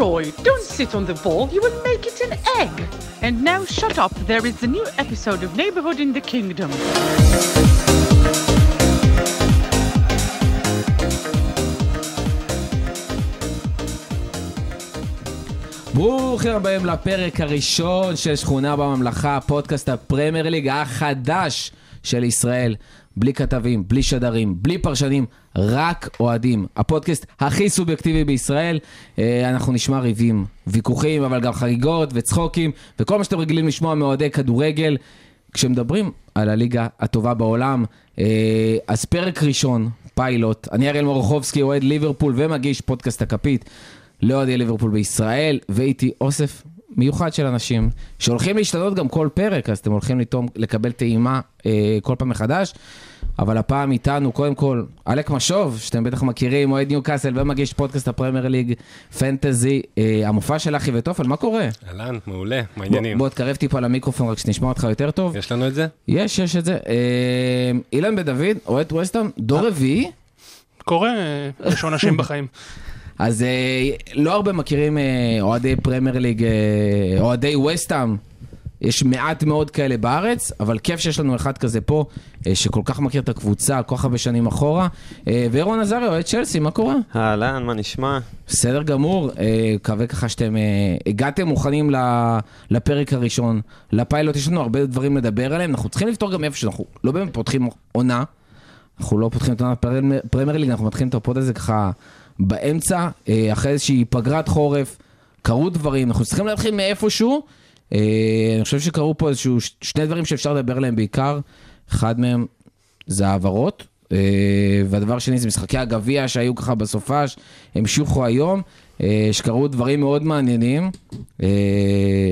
Roy, don't sit on the ball, you will make it an egg. And now shut up, there is a new episode of Neighborhood in the Kingdom. ברוכים הבאים לפרק הראשון של שכונה בממלכה, פודקאסט הפרמייר ליג החדש של ישראל. בלי כתבים, בלי שדרים, בלי פרשנים, רק אוהדים. הפודקאסט הכי סובייקטיבי בישראל. אה, אנחנו נשמע ריבים, ויכוחים, אבל גם חגיגות וצחוקים, וכל מה שאתם רגילים לשמוע מאוהדי כדורגל. כשמדברים על הליגה הטובה בעולם, אה, אז פרק ראשון, פיילוט. אני אריאל מורחובסקי, אוהד ליברפול ומגיש פודקאסט הכפית. לאוהדי ליברפול בישראל, ואיתי אוסף מיוחד של אנשים שהולכים להשתנות גם כל פרק, אז אתם הולכים לטעום, לקבל טעימה אה, כל פעם מחדש. אבל הפעם איתנו, קודם כל, אלק משוב, שאתם בטח מכירים, אוהד ניוקאסל ומגיש פודקאסט הפרמייר ליג פנטזי, אה, המופע של אחי וטופל, מה קורה? אהלן, מעולה, מה העניינים? בוא, בוא תקרב טיפה למיקרופון רק שנשמע אותך יותר טוב. יש לנו את זה? יש, יש את זה. אה, אילן בן דוד, אוהד ווסטהאם, דור רביעי. קורה, אה, יש עונשים בחיים. אז אה, לא הרבה מכירים אה, אוהדי פרמייר ליג, אה, אוהדי ווסטהאם. יש מעט מאוד כאלה בארץ, אבל כיף שיש לנו אחד כזה פה, אה, שכל כך מכיר את הקבוצה, כל כך הרבה שנים אחורה. אה, ואירון עזרי, אוהד צ'לסי, מה קורה? אהלן, מה נשמע? בסדר גמור, אה, מקווה ככה שאתם אה, הגעתם מוכנים ל- לפרק הראשון, לפיילוט, יש לנו הרבה דברים לדבר עליהם, אנחנו צריכים לפתור גם איפה שאנחנו לא באמת פותחים עונה, אנחנו לא פותחים את פרמייר- פרמייר ליג, אנחנו מתחילים את ה pod הזה ככה באמצע, אה, אחרי איזושהי פגרת חורף, קרו דברים, אנחנו צריכים להתחיל מאיפשהו. אה, אני חושב שקרו פה איזשהו שני דברים שאפשר לדבר עליהם בעיקר, אחד מהם זה העברות, אה, והדבר השני זה משחקי הגביע שהיו ככה בסופש, המשיכו היום, שקרו דברים מאוד מעניינים.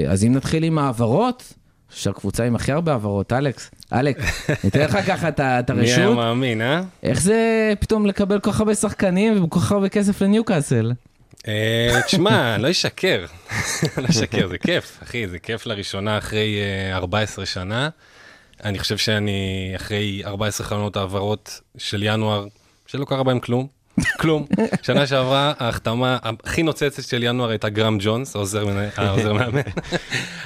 אז אם נתחיל עם העברות, שהקבוצה עם הכי הרבה העברות, אלכס, אלק, ניתן לך ככה את ה- את מי היה הרשות. מאמין, אה? איך זה פתאום לקבל כל כך הרבה שחקנים וכל כך הרבה כסף לניוקאסל? אה, תשמע, לא אשקר, לא אשקר, זה כיף, אחי, זה כיף לראשונה אחרי אה, 14 שנה. אני חושב שאני אחרי 14 חלונות העברות של ינואר, שלא קרה בהם כלום, כלום. שנה שעברה ההחתמה הכי נוצצת של ינואר הייתה גרם ג'ונס, העוזר העוזר מאמן.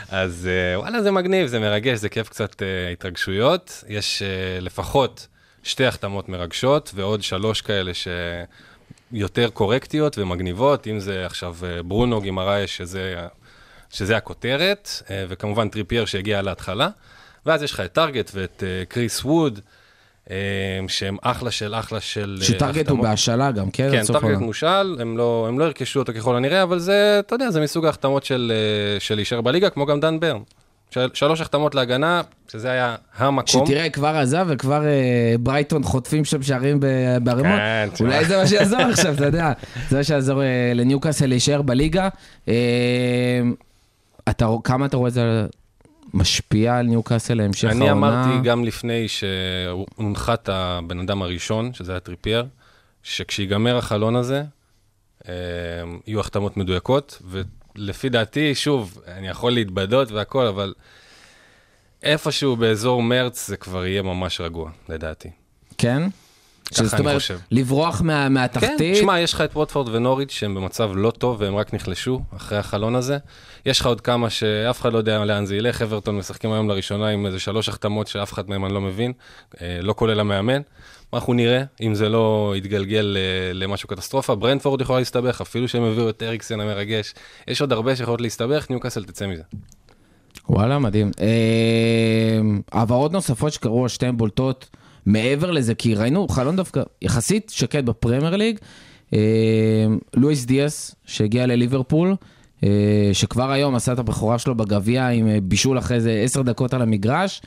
אז אה, וואלה, זה מגניב, זה מרגש, זה כיף קצת אה, התרגשויות. יש אה, לפחות שתי החתמות מרגשות ועוד שלוש כאלה שיותר קורקטיות ומגניבות, אם זה עכשיו אה, ברונו גימרייש, שזה, שזה הכותרת, אה, וכמובן טריפייר שהגיע להתחלה. ואז יש לך את טארגט ואת אה, קריס ווד, אה, שהם אחלה של אחלה של אה, שטארגט הוא. בהשאלה גם, כן? כן, טארגט. מושאל, הם לא, הם לא ירכשו אותו ככל הנראה, אבל זה, אתה יודע, זה מסוג ההחתמות של, אה, של להישאר בליגה, כמו גם דן ברן. של, שלוש החתמות להגנה, שזה היה המקום. שתראה, כבר עזב וכבר אה, ברייטון חוטפים שם שערים בערימות. כן, תשמע. אולי זה מה שיעזור עכשיו, אתה יודע. זה מה שיעזור אה, לניוקאסל להישאר בליגה. אה, אתה, כמה אתה רואה את זה משפיע על ניוקאסל להמשך העונה? אני אמרתי גם לפני שהונחת הבן אדם הראשון, שזה היה טריפייר, שכשיגמר החלון הזה, אה, יהיו החתמות מדויקות, ולפי דעתי, שוב, אני יכול להתבדות והכל, אבל איפשהו באזור מרץ זה כבר יהיה ממש רגוע, לדעתי. כן? ככה זאת אני אומרת, חושב. לברוח מה, כן, מהתחתית. תשמע, יש לך את ווטפורד ונוריץ' שהם במצב לא טוב והם רק נחלשו אחרי החלון הזה. יש לך עוד כמה שאף אחד לא יודע לאן זה ילך, אברטון משחקים היום לראשונה עם איזה שלוש החתמות שאף אחד מהם אני לא מבין, אה, לא כולל המאמן. אנחנו נראה אם זה לא יתגלגל אה, למשהו קטסטרופה. ברנדפורד יכולה להסתבך, אפילו שהם הביאו את אריקסן המרגש. יש עוד הרבה שיכולות להסתבך, ניוקאסל תצא מזה. וואלה, מדהים. אה, העברות נוספות שקרו, שתיהן בולטות מעבר לזה, כי ראינו חלון דווקא יחסית שקט בפרמייר ליג. אה, לואיס דיאס, שהגיע לליברפול, אה, שכבר היום עשה את הבכורה שלו בגביע עם אה, בישול אחרי איזה עשר דקות על המגרש.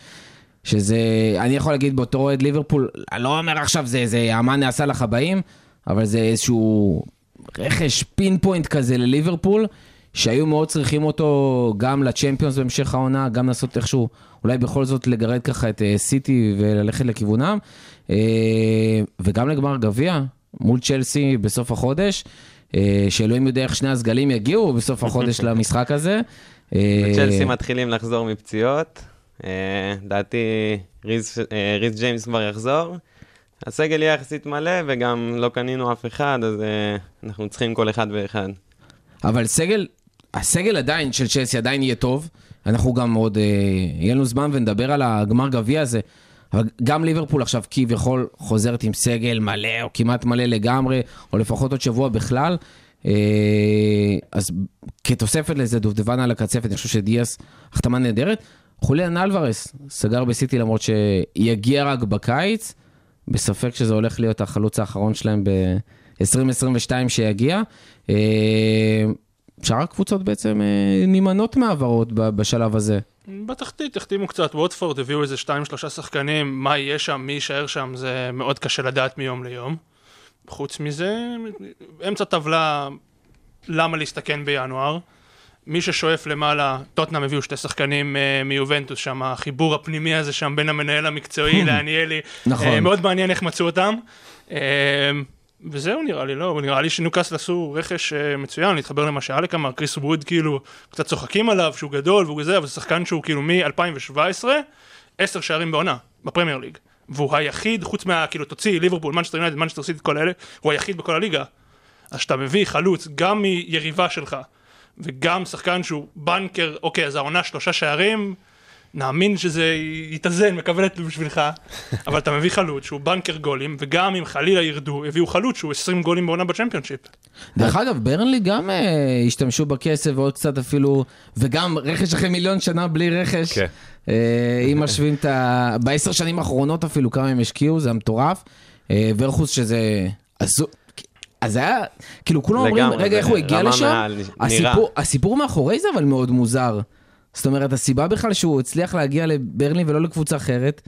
שזה, אני יכול להגיד באותו אוהד ליברפול, אני לא אומר עכשיו זה, זה אמן נעשה לך באים, אבל זה איזשהו רכש פין פוינט כזה לליברפול, שהיו מאוד צריכים אותו גם לצ'מפיונס בהמשך העונה, גם לנסות איכשהו, אולי בכל זאת לגרד ככה את אה, סיטי וללכת לכיוונם, אה, וגם לגמר גביע מול צ'לסי בסוף החודש, אה, שאלוהים יודע איך שני הסגלים יגיעו בסוף החודש למשחק הזה. אה, צ'לסי מתחילים לחזור מפציעות. לדעתי ריז ריז ג'יימס כבר יחזור. הסגל יהיה יחסית מלא, וגם לא קנינו אף אחד, אז אנחנו צריכים כל אחד ואחד. אבל סגל, הסגל עדיין של צ'לסי עדיין יהיה טוב. אנחנו גם עוד, אה, יהיה לנו זמן ונדבר על הגמר גביע הזה. אבל גם ליברפול עכשיו כביכול חוזרת עם סגל מלא, או כמעט מלא לגמרי, או לפחות עוד שבוע בכלל. אה, אז כתוספת לזה דובדבן על הקצפת, אני חושב שדיאס, החתמה נהדרת. חוליאן אלוורס סגר בסיטי למרות שיגיע רק בקיץ, בספק שזה הולך להיות החלוץ האחרון שלהם ב-2022 שיגיע. אה, שאר הקבוצות בעצם אה, נמנות מהעברות בשלב הזה. בתחתית החתימו קצת, ווטפורד הביאו איזה שתיים שלושה שחקנים, מה יהיה שם, מי יישאר שם, זה מאוד קשה לדעת מיום ליום. חוץ מזה, אמצע טבלה, למה להסתכן בינואר? מי ששואף למעלה, טוטנאם הביאו שתי שחקנים uh, מיובנטוס שם, החיבור הפנימי הזה שם בין המנהל המקצועי לעניאלי, נכון. אה, מאוד מעניין איך מצאו אותם. אה, וזהו נראה לי, לא, נראה לי שניוקאסל עשו רכש uh, מצוין, להתחבר למה שאלק אמר, קריס ווד כאילו, קצת צוחקים עליו שהוא גדול והוא זה, אבל זה שחקן שהוא כאילו מ-2017, עשר שערים בעונה, בפרמייר ליג. והוא היחיד, חוץ מה, כאילו, תוציא ליברפול, מנצ'סטר יונייטד, מנצ'סטר סיטי, כל אלה, הוא היחיד בכל הליגה. אז שאתה מביא חלוץ גם מיריבה שלך, וגם שחקן שהוא בנקר, אוקיי, אז העונה שלושה שערים, נאמין שזה יתאזן, מקבל את זה בשבילך, אבל אתה מביא חלוץ שהוא בנקר גולים, וגם אם חלילה ירדו, הביאו חלוץ שהוא 20 גולים בעונה בצ'מפיונשיפ. דרך אגב, ברנלי גם אה, השתמשו בכסף ועוד קצת אפילו, וגם רכש אחרי מיליון שנה בלי רכש. כן. אה, אם משווים את ה... בעשר שנים האחרונות אפילו, כמה הם השקיעו, זה היה מטורף. אה, ורכוס שזה... אז זה היה, כאילו כולם אומרים, רגע, איך הוא הגיע לשם? הסיפור, הסיפור מאחורי זה אבל מאוד מוזר. זאת אומרת, הסיבה בכלל שהוא הצליח להגיע לברלין ולא לקבוצה אחרת,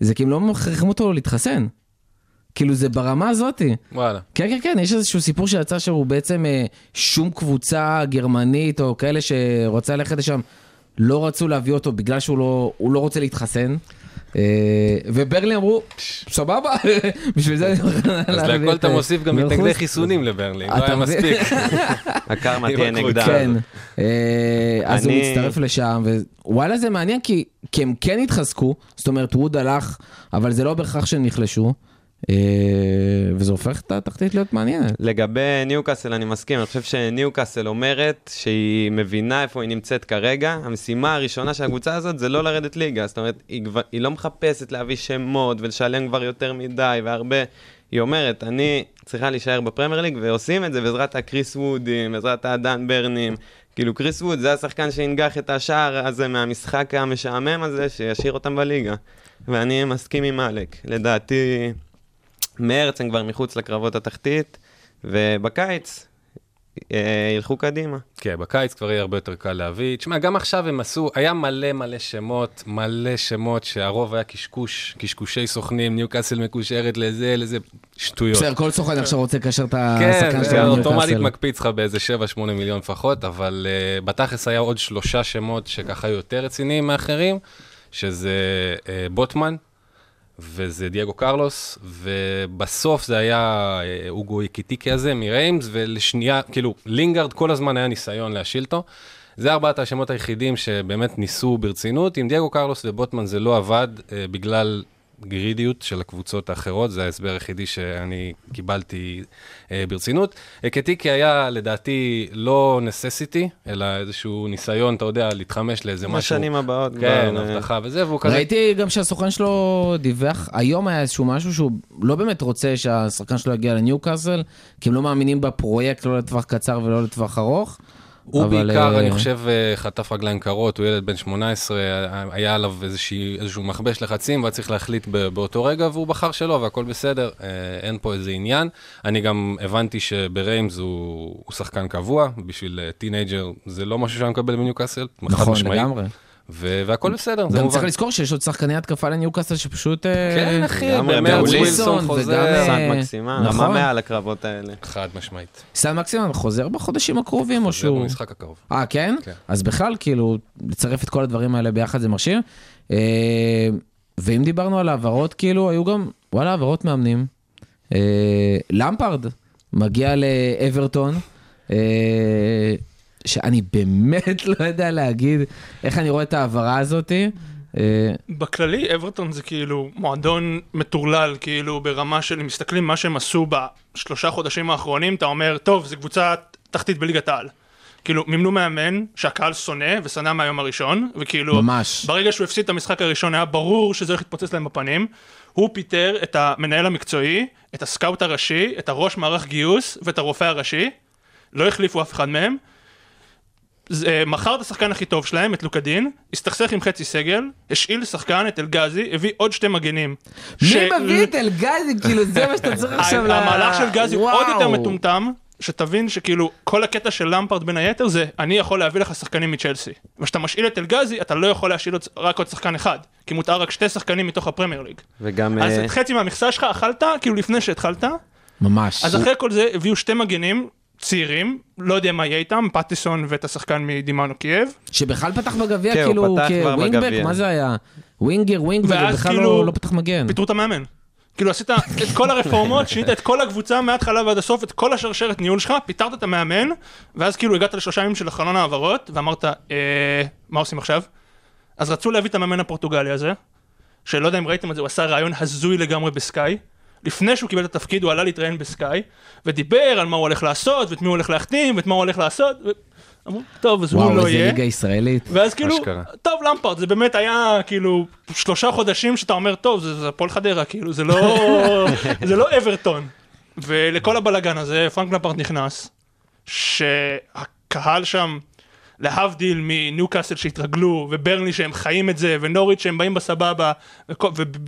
זה כי הם לא מכריחים אותו להתחסן. כאילו זה ברמה הזאתי. וואלה. כן, כן, כן, יש איזשהו סיפור שיצא שהוא בעצם אה, שום קבוצה גרמנית או כאלה שרוצה ללכת לשם, לא רצו להביא אותו בגלל שהוא לא, לא רוצה להתחסן. אה, וברלי אמרו, סבבה, בשביל זה אז את, אתה אה, מוסיף גם מלכוס. מתנגדי חיסונים לברלי, לא היה? מספיק. הקרמה תהיה. נגדה. כן, אה, אז הוא מצטרף לשם, ווואלה זה מעניין כי, כי הם כן התחזקו, זאת אומרת ווד הלך, אבל זה לא בהכרח שהם נחלשו, אה, וזה הופך את התחתית להיות מעניינת. לגבי ניוקאסל אני מסכים, אני חושב שניוקאסל אומרת שהיא מבינה איפה היא נמצאת כרגע. המשימה הראשונה של הקבוצה הזאת זה לא לרדת ליגה, זאת אומרת, היא, כבר, היא לא מחפשת להביא שמות ולשלם כבר יותר מדי והרבה. היא אומרת, אני צריכה להישאר בפרמייר ליג, ועושים את זה בעזרת הקריס וודים, בעזרת הדן ברנים. כאילו קריס ווד זה השחקן שינגח את השער הזה מהמשחק המשעמם הזה, שישאיר אותם בליגה. ואני מסכים עם אלק. לדעתי, מרץ הם כבר מחוץ לקרבות התחתית, ובקיץ אה, ילכו קדימה. כן, בקיץ כבר יהיה הרבה יותר קל להביא. תשמע, גם עכשיו הם עשו, היה מלא מלא שמות, מלא שמות שהרוב היה קשקוש, קשקושי סוכנים, ניוקאסל מקושרת לזה, לזה, שטויות. בסדר, כל סוכן עכשיו רוצה לקשר את כן, השחקן זה שלו אוטומטית לניוקאסל. מקפיץ לך באיזה 7-8 מיליון לפחות, אבל uh, בתכלס היה עוד שלושה שמות שככה היו יותר רציניים מאחרים, שזה uh, בוטמן, וזה דייגו קרלוס, ובסוף זה היה uh, אוגו איקיטיקי הזה מריימס, ולשנייה, כאילו, לינגארד כל הזמן היה ניסיון להשיל אותו. זה ארבעת השמות היחידים שבאמת ניסו ברצינות. עם דייגו קרלוס ובוטמן זה לא עבד uh, בגלל גרידיות של הקבוצות האחרות, זה ההסבר היחידי שאני קיבלתי אה, ברצינות. אקיטיקי היה לדעתי לא necessity, אלא איזשהו ניסיון, אתה יודע, להתחמש לאיזה משהו. בשנים הבאות כן, אה, הבטחה וזה, והוא כזה... ראיתי גם שהסוכן שלו דיווח, היום היה איזשהו משהו שהוא לא באמת רוצה שהשחקן שלו יגיע לניוקאסל, כי הם לא מאמינים בפרויקט, לא לטווח קצר ולא לטווח ארוך. הוא אבל, בעיקר, אה, אני חושב, אה, חטף רגליים קרות, הוא ילד בן 18, היה- היה עליו איזושהי- איזשהו מכבש לחצים, והיה צריך להחליט באותו רגע, והוא בחר שלא, והכל בסדר, אה, אין פה איזה עניין. אני גם הבנתי שבריימס הוא הוא שחקן קבוע, בשביל אה, teenager זה לא משהו שאני מקבל בניוקאסל, נכון. לגמרי. ו- והכל בסדר, זה גם מובן. צריך לזכור שיש עוד שחקני התקפה לניוקאסל שפשוט... אה, כן, אחי, מעולים. ווילסון חוזר. וגם, אה, סאנט מקסימה, נכון. רמה מעל הקרבות האלה. חד משמעית. סטן מקסימום חוזר בחודשים הקרובים או שהוא... במשחק הקרוב. אה, כן? כן. אז בכלל, כאילו, לצרף את כל הדברים האלה ביחד זה מרשים. אה, ואם דיברנו על העברות, כאילו, היו גם, וואלה, העברות מאמנים. למפרד מגיע לאברטון, שאני באמת לא יודע להגיד איך אני רואה את ההעברה הזאת. אה, בכללי, אברטון זה כאילו מועדון מטורלל, כאילו ברמה של, אם מסתכלים מה שהם עשו בשלושה חודשים האחרונים, אתה אומר, טוב, זו קבוצה תחתית בליגת העל. כאילו, מימנו מאמן שהקהל שונא, ושנא מהיום הראשון, וכאילו, ממש. ברגע שהוא הפסיד את המשחק הראשון, היה ברור שזה הולך להתפוצץ להם בפנים. הוא פיטר את המנהל המקצועי, את הסקאוט הראשי, את הראש מערך גיוס ואת הרופא הראשי. לא החליפו אף אחד מהם. זה, מכר את השחקן הכי טוב שלהם, את לוקדין, הסתכסך עם חצי סגל, השאיל שחקן, את אלגזי, הביא עוד שתי מגנים. מי ש- מביא את אלגזי? כאילו, זה מה שאתה צריך עכשיו ל... המהלך של גזי הוא עוד יותר. מטומטם, שתבין שכאילו כל הקטע של למפרד בין היתר זה אני יכול להביא לך שחקנים מצ'לסי. וכשאתה משאיל את אלגזי אתה לא יכול להשאיל רק עוד שחקן אחד, כי מותר רק שתי שחקנים מתוך הפרמייר ליג. וגם... אז אה, את חצי מהמכסה שלך אכלת כאילו לפני שהתחלת, ממש. אז אחרי כל זה הביאו שתי מגנים צעירים, לא יודע מה יהיה איתם, פטיסון ואת השחקן מדינמו קייב. שבכלל פתח בגביע, כן, כאילו, כ wingback. מה זה היה? winger, wingback, ובכלל כאילו- לא לא פתח מגן. פיטרו את המאמן. כאילו עשית את כל הרפורמות, שינית את כל הקבוצה מההתחלה ועד הסוף, את כל השרשרת ניהול שלך, פיטרת את המאמן, ואז כאילו הגעת לשלושה ימים של חלון העברות, ואמרת, אה, מה עושים עכשיו? אז רצו להביא את המאמן הפורטוגלי הזה, שלא יודע אם ראיתם את זה, הוא עשה רעיון הזוי לגמרי בסקאי. לפני שהוא קיבל את התפקיד הוא עלה להתראיין בסקאי, ודיבר על מה הוא הולך לעשות, ואת מי הוא הולך להחתים, ואת מה הוא הולך לעשות, ואמרו, טוב, אז הוא וואו, לא איזה יהיה. ליגה ישראלית. ואז כאילו, אשכרה. טוב למפרד, זה באמת היה כאילו שלושה חודשים שאתה אומר, טוב, זה, הפועל חדרה, כאילו, זה לא, זה לא אברטון. ולכל הבלגן הזה, פרנק למפרד נכנס, שהקהל שם, להבדיל מניוקאסל שהתרגלו, וברני שהם חיים את זה, ונוריץ' שהם באים בסבבה,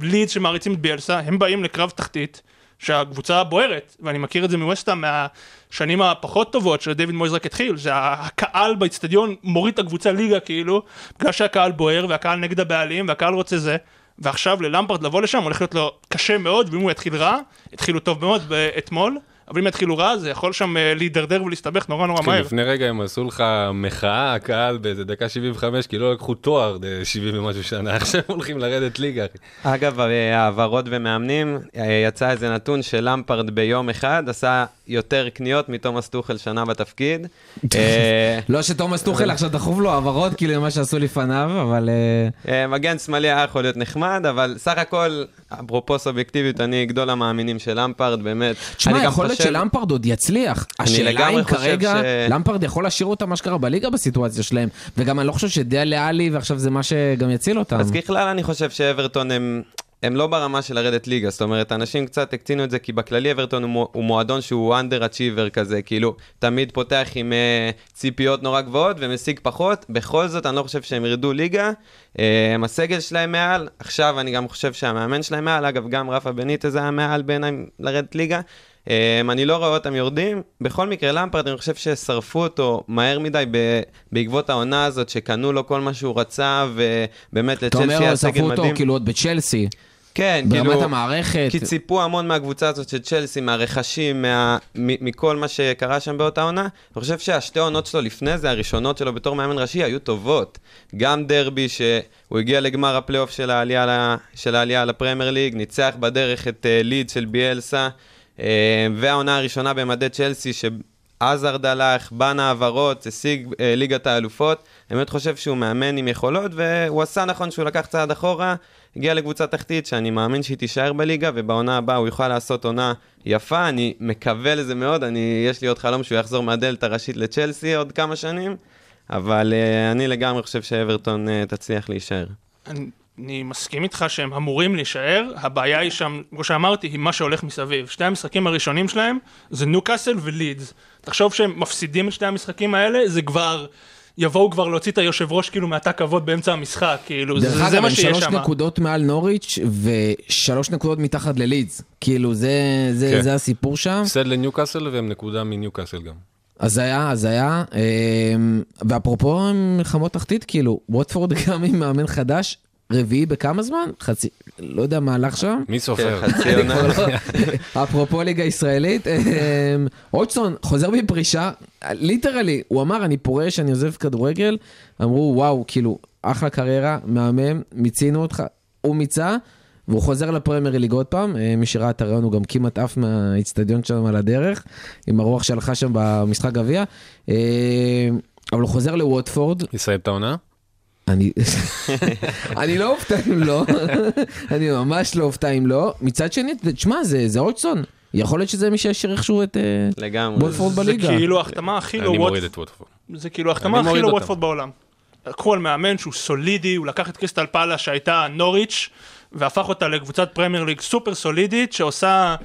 ולידס שמעריצים את ביאלסה, הם באים לקרב תחתית. שהקבוצה בוערת, ואני מכיר את זה מווסטהאם מהשנים הפחות טובות שדייוויד מויז רק התחיל, זה הקהל באצטדיון מוריד את הקבוצה ליגה כאילו, בגלל שהקהל בוער והקהל נגד הבעלים והקהל רוצה זה, ועכשיו ללמפרד לבוא לשם הולך להיות לו קשה מאוד, ואם הוא יתחיל רע, התחילו טוב מאוד אתמול, אבל אם יתחילו רע זה יכול שם אה, להידרדר ולהסתבך נורא נורא כן, מהר. לפני רגע הם עשו לך מחאה, הקהל באיזה דקה 75, כי לא לקחו תואר אה, 70 ומשהו שנה, עכשיו הם הולכים לרדת ליגה. אגב, אה, העברות ומאמנים, אה, יצא איזה נתון שלמפרד ביום אחד עשה יותר קניות מתומאס טוחל שנה בתפקיד. אה, לא שתומאס טוחל עכשיו דחוף לו העברות, כאילו, מה שעשו לפניו, אבל... אה, אה, מגן שמאלי היה יכול להיות נחמד, אבל סך הכל, אפרופו סובייקטיביות, אני גדול המאמינים של למפרד, באמת. תשמע, יכול להיות שלמפרד עוד יצליח. השאלה אם כרגע למפרד יכול להשאיר אותם אשכרה בליגה בסיטואציה שלהם. וגם אני לא חושב שדיה עלי ועכשיו זה מה שגם יציל אותם. אז ככלל אני חושב שאברטון הם... הם לא ברמה של לרדת ליגה, זאת אומרת, אנשים קצת הקצינו את זה, כי בכללי אברטון הוא, מו- הוא מועדון שהוא under achiever כזה, כאילו, תמיד פותח עם uh, ציפיות נורא גבוהות ומשיג פחות, בכל זאת אני לא חושב שהם ירדו ליגה, uh, הסגל שלהם מעל, עכשיו אני גם חושב שהמאמן שלהם מעל, אגב, גם רפה בניטז היה מעל בעיניי לרדת ליגה. Um, אני לא רואה אותם יורדים. בכל מקרה, למפרד, אני חושב ששרפו אותו מהר מדי בעקבות העונה הזאת, שקנו לו כל מה שהוא רצה, ובאמת אתה לצ'לסי אומר, היה סגל שרפו אותו מדהים. כאילו עוד בצ'לסי, כן, ברמת כאילו, המערכת. כי ציפו המון מהקבוצה הזאת של צ'לסי, מהרכשים, מה, מ- מכל מה שקרה שם באותה עונה. אני חושב שהשתי העונות שלו לפני זה, הראשונות שלו בתור מאמן ראשי, היו טובות. גם דרבי, שהוא הגיע לגמר הפלייאוף של העלייה, של העלייה לפרמייר ליג, ניצח בדרך את uh, ליד של ביאלסה, והעונה הראשונה במדי צ'לסי, שעזרד הלך, בנה העברות, השיג uh, ליגת האלופות. אני באמת חושב שהוא מאמן עם יכולות, והוא עשה נכון שהוא לקח צעד אחורה, הגיע לקבוצה תחתית שאני מאמין שהיא תישאר בליגה, ובעונה הבאה הוא יוכל לעשות עונה יפה, אני מקווה לזה מאוד, אני, יש לי עוד חלום שהוא יחזור מהדלת הראשית לצ'לסי עוד כמה שנים, אבל uh, אני לגמרי חושב שאברטון תצליח להישאר. אני, אני מסכים איתך שהם אמורים להישאר, הבעיה היא שם, כמו שאמרתי, היא מה שהולך מסביב. שני המשחקים הראשונים שלהם זה ניוקאסל ולידס. תחשוב שהם מפסידים את שני המשחקים האלה, זה כבר... יבואו כבר להוציא את היושב ראש כאילו מעתה כבוד באמצע המשחק, כאילו, זה, דרך זה אגב, מה שיש שלוש שם. נקודות מעל נוריץ' ושלוש נקודות מתחת ללידס. כאילו, זה, זה, כן. זה הסיפור שם. הפסד לניוקאסל והם נקודה מניוקאסל גם. אז היה, אז היה. אמ, ואפרופו מלחמות תחתית, כאילו, ווטפורד גם עם מאמן חדש, רביעי בכמה זמן? חצי, לא יודע מה הלך שם. מי סופר? כן, חצי עונה. אפרופו ליגה ישראלית, אמ, אולצון חוזר בפרישה, ליטרלי, הוא אמר, אני פורש, אני עוזב כדורגל, אמרו, וואו, כאילו, אחלה קריירה, מהמם, מיצינו אותך, הוא מיצה, והוא חוזר לפרמייר ליג עוד פעם, אה, מי שראה את הרעיון הוא גם כמעט עף מהאיצטדיון שם על הדרך, עם הרוח שהלכה שם במשחק גביע, אה, אבל הוא חוזר לווטפורד, יסיים את העונה? אני, אני לא אופתע אם לא, אני ממש לא אופתע אם לא. מצד שני, תשמע, זה, זה הודג'סון. יכול להיות שזה מי שישאיר איכשהו את אה, לגמרי. ווטפורד זה בליגה. כאילו ההחתמה הכי לא ווטפורד. זה כאילו ההחתמה הכי לא. ווטפורד בעולם. לקחו על מאמן שהוא סולידי, הוא לקח את קריסטל פאלאס שהייתה נוריץ', והפך אותה לקבוצת פרמייר ליג סופר סולידית, שעושה...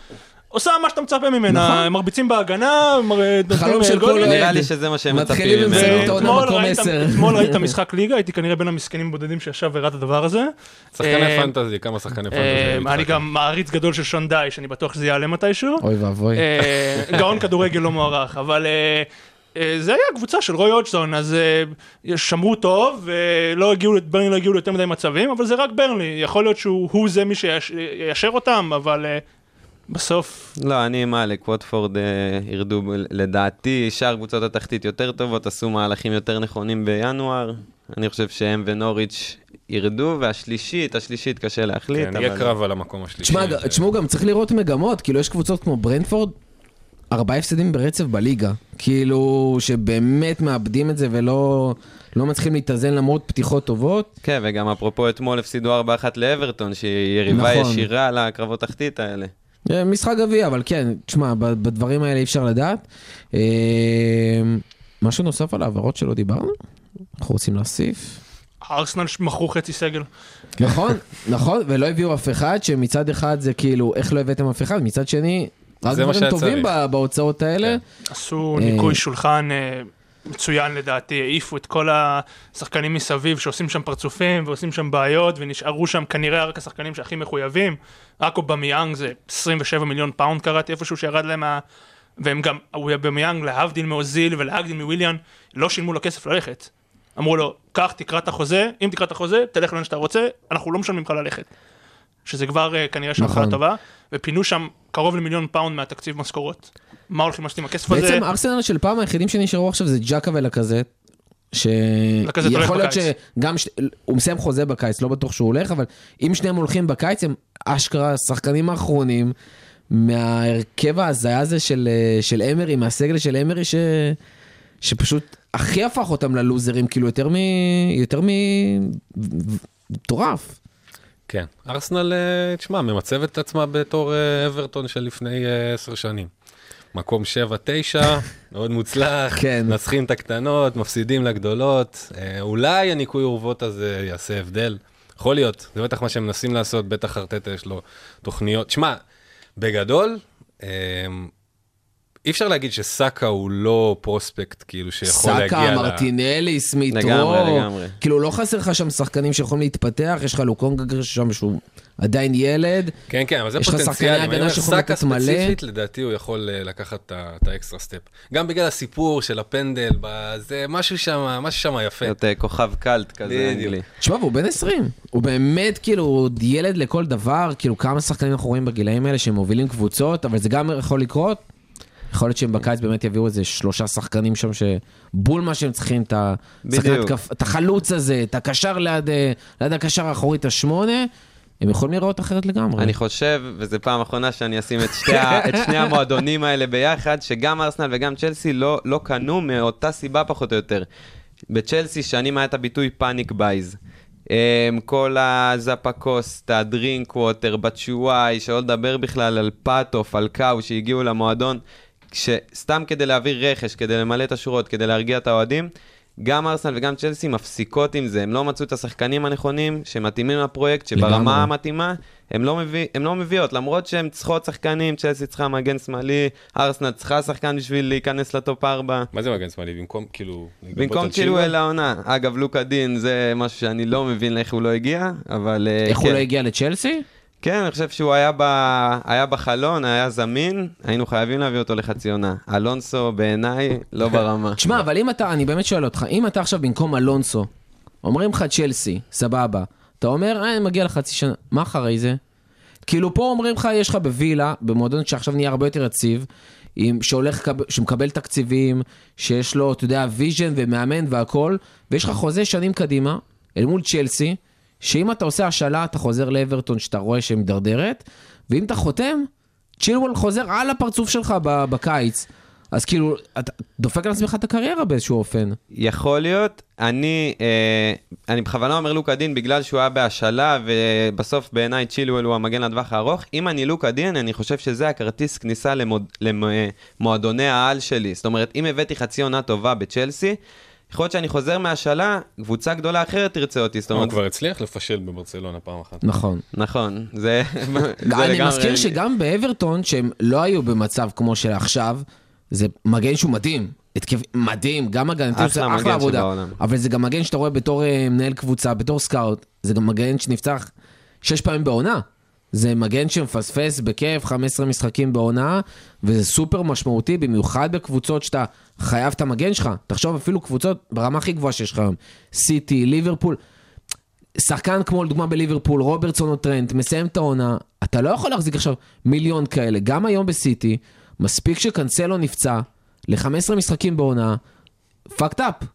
עושה מה שאתה מצפה ממנה, נכון. הם מרביצים בהגנה, מר- נותנים חלום של גולים. כל. נראה לי שזה מה שהם מצפים ממנו. אתמול ראית- משחק ליגה, הייתי כנראה בין המסכנים הבודדים שישב וראה את הדבר הזה. שחקני אה, פנטזי, כמה שחקני אה, פנטזי. אני גם מעריץ גדול של שון די, שאני בטוח שזה יעלה מתישהו. אוי ואבוי. אה, גאון כדורגל לא מוערך, אבל אה, אה, זה היה קבוצה של רוי הודג'סון, אז אה, שמרו טוב, ולא הגיעו, ברנלי לא הגיעו ליותר מדי מצבים, אבל זה רק ברנלי, יכול להיות שהוא הוא זה מי שיאשר אותם, אבל אה, בסוף, לא, אני עם אלק, ווטפורד אה, ירדו, ב- לדעתי, שאר קבוצות התחתית יותר טובות, עשו מהלכים יותר נכונים בינואר. אני חושב שהם ונוריץ' ירדו, והשלישית, השלישית קשה להחליט. כן, יהיה אבל- קרב על המקום השלישי. תשמעו, גם צריך לראות מגמות, כאילו יש קבוצות כמו ברנדפורד, ארבעה הפסדים ברצף בליגה. כאילו, שבאמת מאבדים את זה ולא לא מצליחים להתאזן למרות פתיחות טובות. כן, וגם אפרופו אתמול הפסידו 4-1 לאברטון, שהיא יריבה נכון. ישירה לקרבות תחתית האלה. אה, משחק גביע, אבל כן, תשמע, בדברים האלה אי אפשר לדעת. אה, משהו נוסף על העברות שלא דיברנו? אנחנו רוצים להוסיף. ארסנל מכרו חצי סגל. נכון, נכון, ולא הביאו אף אחד, שמצד אחד זה כאילו, איך לא הבאתם אף אחד, מצד שני, רק דברים טובים בהוצאות האלה. עשו אה, ניקוי שולחן מצוין לדעתי, העיפו את כל השחקנים מסביב שעושים שם פרצופים ועושים שם בעיות ונשארו שם כנראה רק השחקנים שהכי מחויבים. רק אובמיאנג זה 27 מיליון פאונד קראתי איפשהו שירד להם מה... והם גם, אובמיאנג להבדיל מאוזיל ולהבדיל מוויליאן, לא שילמו לו כסף ללכת. אמרו לו, קח תקרא את החוזה, אם תקרא את החוזה, תלך לאן שאתה רוצה, אנחנו לא משלמים לך ללכת. שזה כבר אה, כנראה שם נכון. טובה, ופינו שם קרוב למיליון פאונד מהתקציב משכורות. מה הולכים לעשות עם הכסף הזה? בעצם ארסנל של פעם היחידים שנשארו עכשיו זה ג'קה ולקזט. שיכול להיות. שגם, ש... הוא מסיים חוזה בקיץ, לא בטוח שהוא הולך, אבל אם שניהם הולכים בקיץ, הם אשכרה השחקנים האחרונים מההרכב ההזיה הזה של, אה, של אמרי, מהסגל של אמרי, ש... שפשוט הכי הפך אותם ללוזרים, כאילו יותר מ... יותר מ... מטורף. כן. ארסנל, אה, תשמע, ממצבת את עצמה בתור אה, אברטון של לפני אה, עשר שנים. מקום 7-9, מאוד מוצלח, כן. מנצחים את הקטנות, מפסידים לגדולות, אולי הניקוי אורוות הזה יעשה הבדל. יכול להיות, זה בטח מה שהם מנסים לעשות, בטח ארטטה יש לו תוכניות. שמע, בגדול, אי אפשר להגיד שסאקה הוא לא prospect, כאילו, שיכול להגיע סאקה, ל... מרטינלי, סמית לגמרי, רו. לגמרי. כאילו לא חסר לך שם שחקנים שיכולים להתפתח, יש לך לוקונגה שם שהוא עדיין ילד. כן, כן, אבל זה יש לך פוטנציאל. שחקני הגנה שיכולים סאקה לתת מלא. ספציפית, לדעתי הוא יכול אה, לקחת את ה extra step. גם בגלל הסיפור של הפנדל, זה משהו שם, משהו שם יפה. להיות אה, כוכב קאלט כזה. אנגלי. תשמע, והוא בן 20. הוא באמת כאילו עוד ילד לכל דבר, כאילו כמה שחקנים אנחנו רואים בגילאים האלה שהם מובילים קבוצות, אבל זה גם יכול לקרות. יכול להיות שהם בקיץ באמת יביאו איזה שלושה שחקנים שם שבול מה שהם צריכים, את. התקפ- את החלוץ הזה, את הקשר ליד, אה, ליד הקשר האחורי, את השמונה, הם יכולים להיראות אחרת לגמרי. אני חושב, וזו פעם אחרונה שאני אשים את, שתי ה, את שני המועדונים האלה ביחד, שגם ארסנל וגם צ'לסי לא, לא קנו מאותה סיבה פחות או יותר. בצ'לסי שנים היה את הביטוי panic buys. כל הזפקוסטה, הדרינק ווטר, בצ'וואי, שלא לדבר בכלל על פאטו, פלקאו שהגיעו למועדון, סתם כדי להעביר רכש, כדי למלא את השורות, כדי להרגיע את האוהדים. גם ארסנל וגם צ'לסי מפסיקות עם זה, הם לא מצאו את השחקנים הנכונים שמתאימים לפרויקט, שברמה לגמרי. המתאימה, הם לא, מביא, הם לא מביאות, למרות שהן צריכות שחקנים, צ'לסי צריכה מגן שמאלי, ארסנל צריכה שחקן בשביל להיכנס לטופ 4. מה זה מגן שמאלי? במקום, כאילו... במקום צ'ילואל לעונה. אגב, לוקה דין זה משהו שאני לא מבין איך הוא לא הגיע, אבל... אה, איך כן. הוא לא הגיע לצ'לסי? כן, אני חושב שהוא היה, ב... היה בחלון, היה זמין, היינו חייבים להביא אותו לחצי עונה. אלונסו בעיניי לא ברמה. תשמע, אבל אם אתה, אני באמת שואל אותך, אם אתה עכשיו במקום אלונסו, אומרים לך צ'לסי, סבבה, אתה אומר, אה, מגיע לחצי שנה, מה אחרי זה? כאילו פה אומרים לך, יש לך בווילה, במועדון שעכשיו נהיה הרבה יותר יציב, עם, שהולך, שמקבל תקציבים, שיש לו, אתה יודע, vision ומאמן והכל, ויש לך חוזה שנים קדימה, אל מול צ'לסי, שאם אתה עושה השאלה, אתה חוזר לאברטון שאתה רואה שהיא מידרדרת, ואם אתה חותם, צ'ילוול חוזר על הפרצוף שלך בקיץ. אז כאילו, אתה דופק על עצמך את הקריירה באיזשהו אופן. יכול להיות. אני, אה, אני בכוונה אומר לוקה דין בגלל שהוא היה בהשאלה, ובסוף בעיניי צ'ילואל הוא המגן לטווח הארוך. אם אני לוקה דין, אני חושב שזה הכרטיס כניסה למועדוני העל שלי. זאת אומרת, אם הבאתי חצי עונה טובה בצ'לסי, יכול להיות שאני חוזר מהשאלה, קבוצה גדולה אחרת תרצה אותי. זאת הוא אומרת, כבר הצליח לפשל בברצלונה פעם אחת. נכון. נכון, זה... זה אני לגמרי- מזכיר שגם באברטון, שהם לא היו במצב כמו של עכשיו, זה מגן שהוא מדהים. התקף מדהים, גם הגנתי עושה אחלה עבודה. אבל זה גם מגן שאתה רואה בתור אה, מנהל קבוצה, בתור סקאוט, זה גם מגן שנפצח שש פעמים בעונה. זה מגן שמפספס בכיף 15 משחקים בעונה, וזה סופר משמעותי, במיוחד בקבוצות שאתה חייב את המגן שלך. תחשוב אפילו קבוצות ברמה הכי גבוהה שיש לך היום, סיטי, ליברפול. שחקן כמו לדוגמה בליברפול, רוברטסון או טרנט, מסיים את העונה, אתה לא יכול להחזיק עכשיו מיליון כאלה. גם היום בסיטי, מספיק שקנסלו נפצע ל-15 משחקים בעונה, fucked up.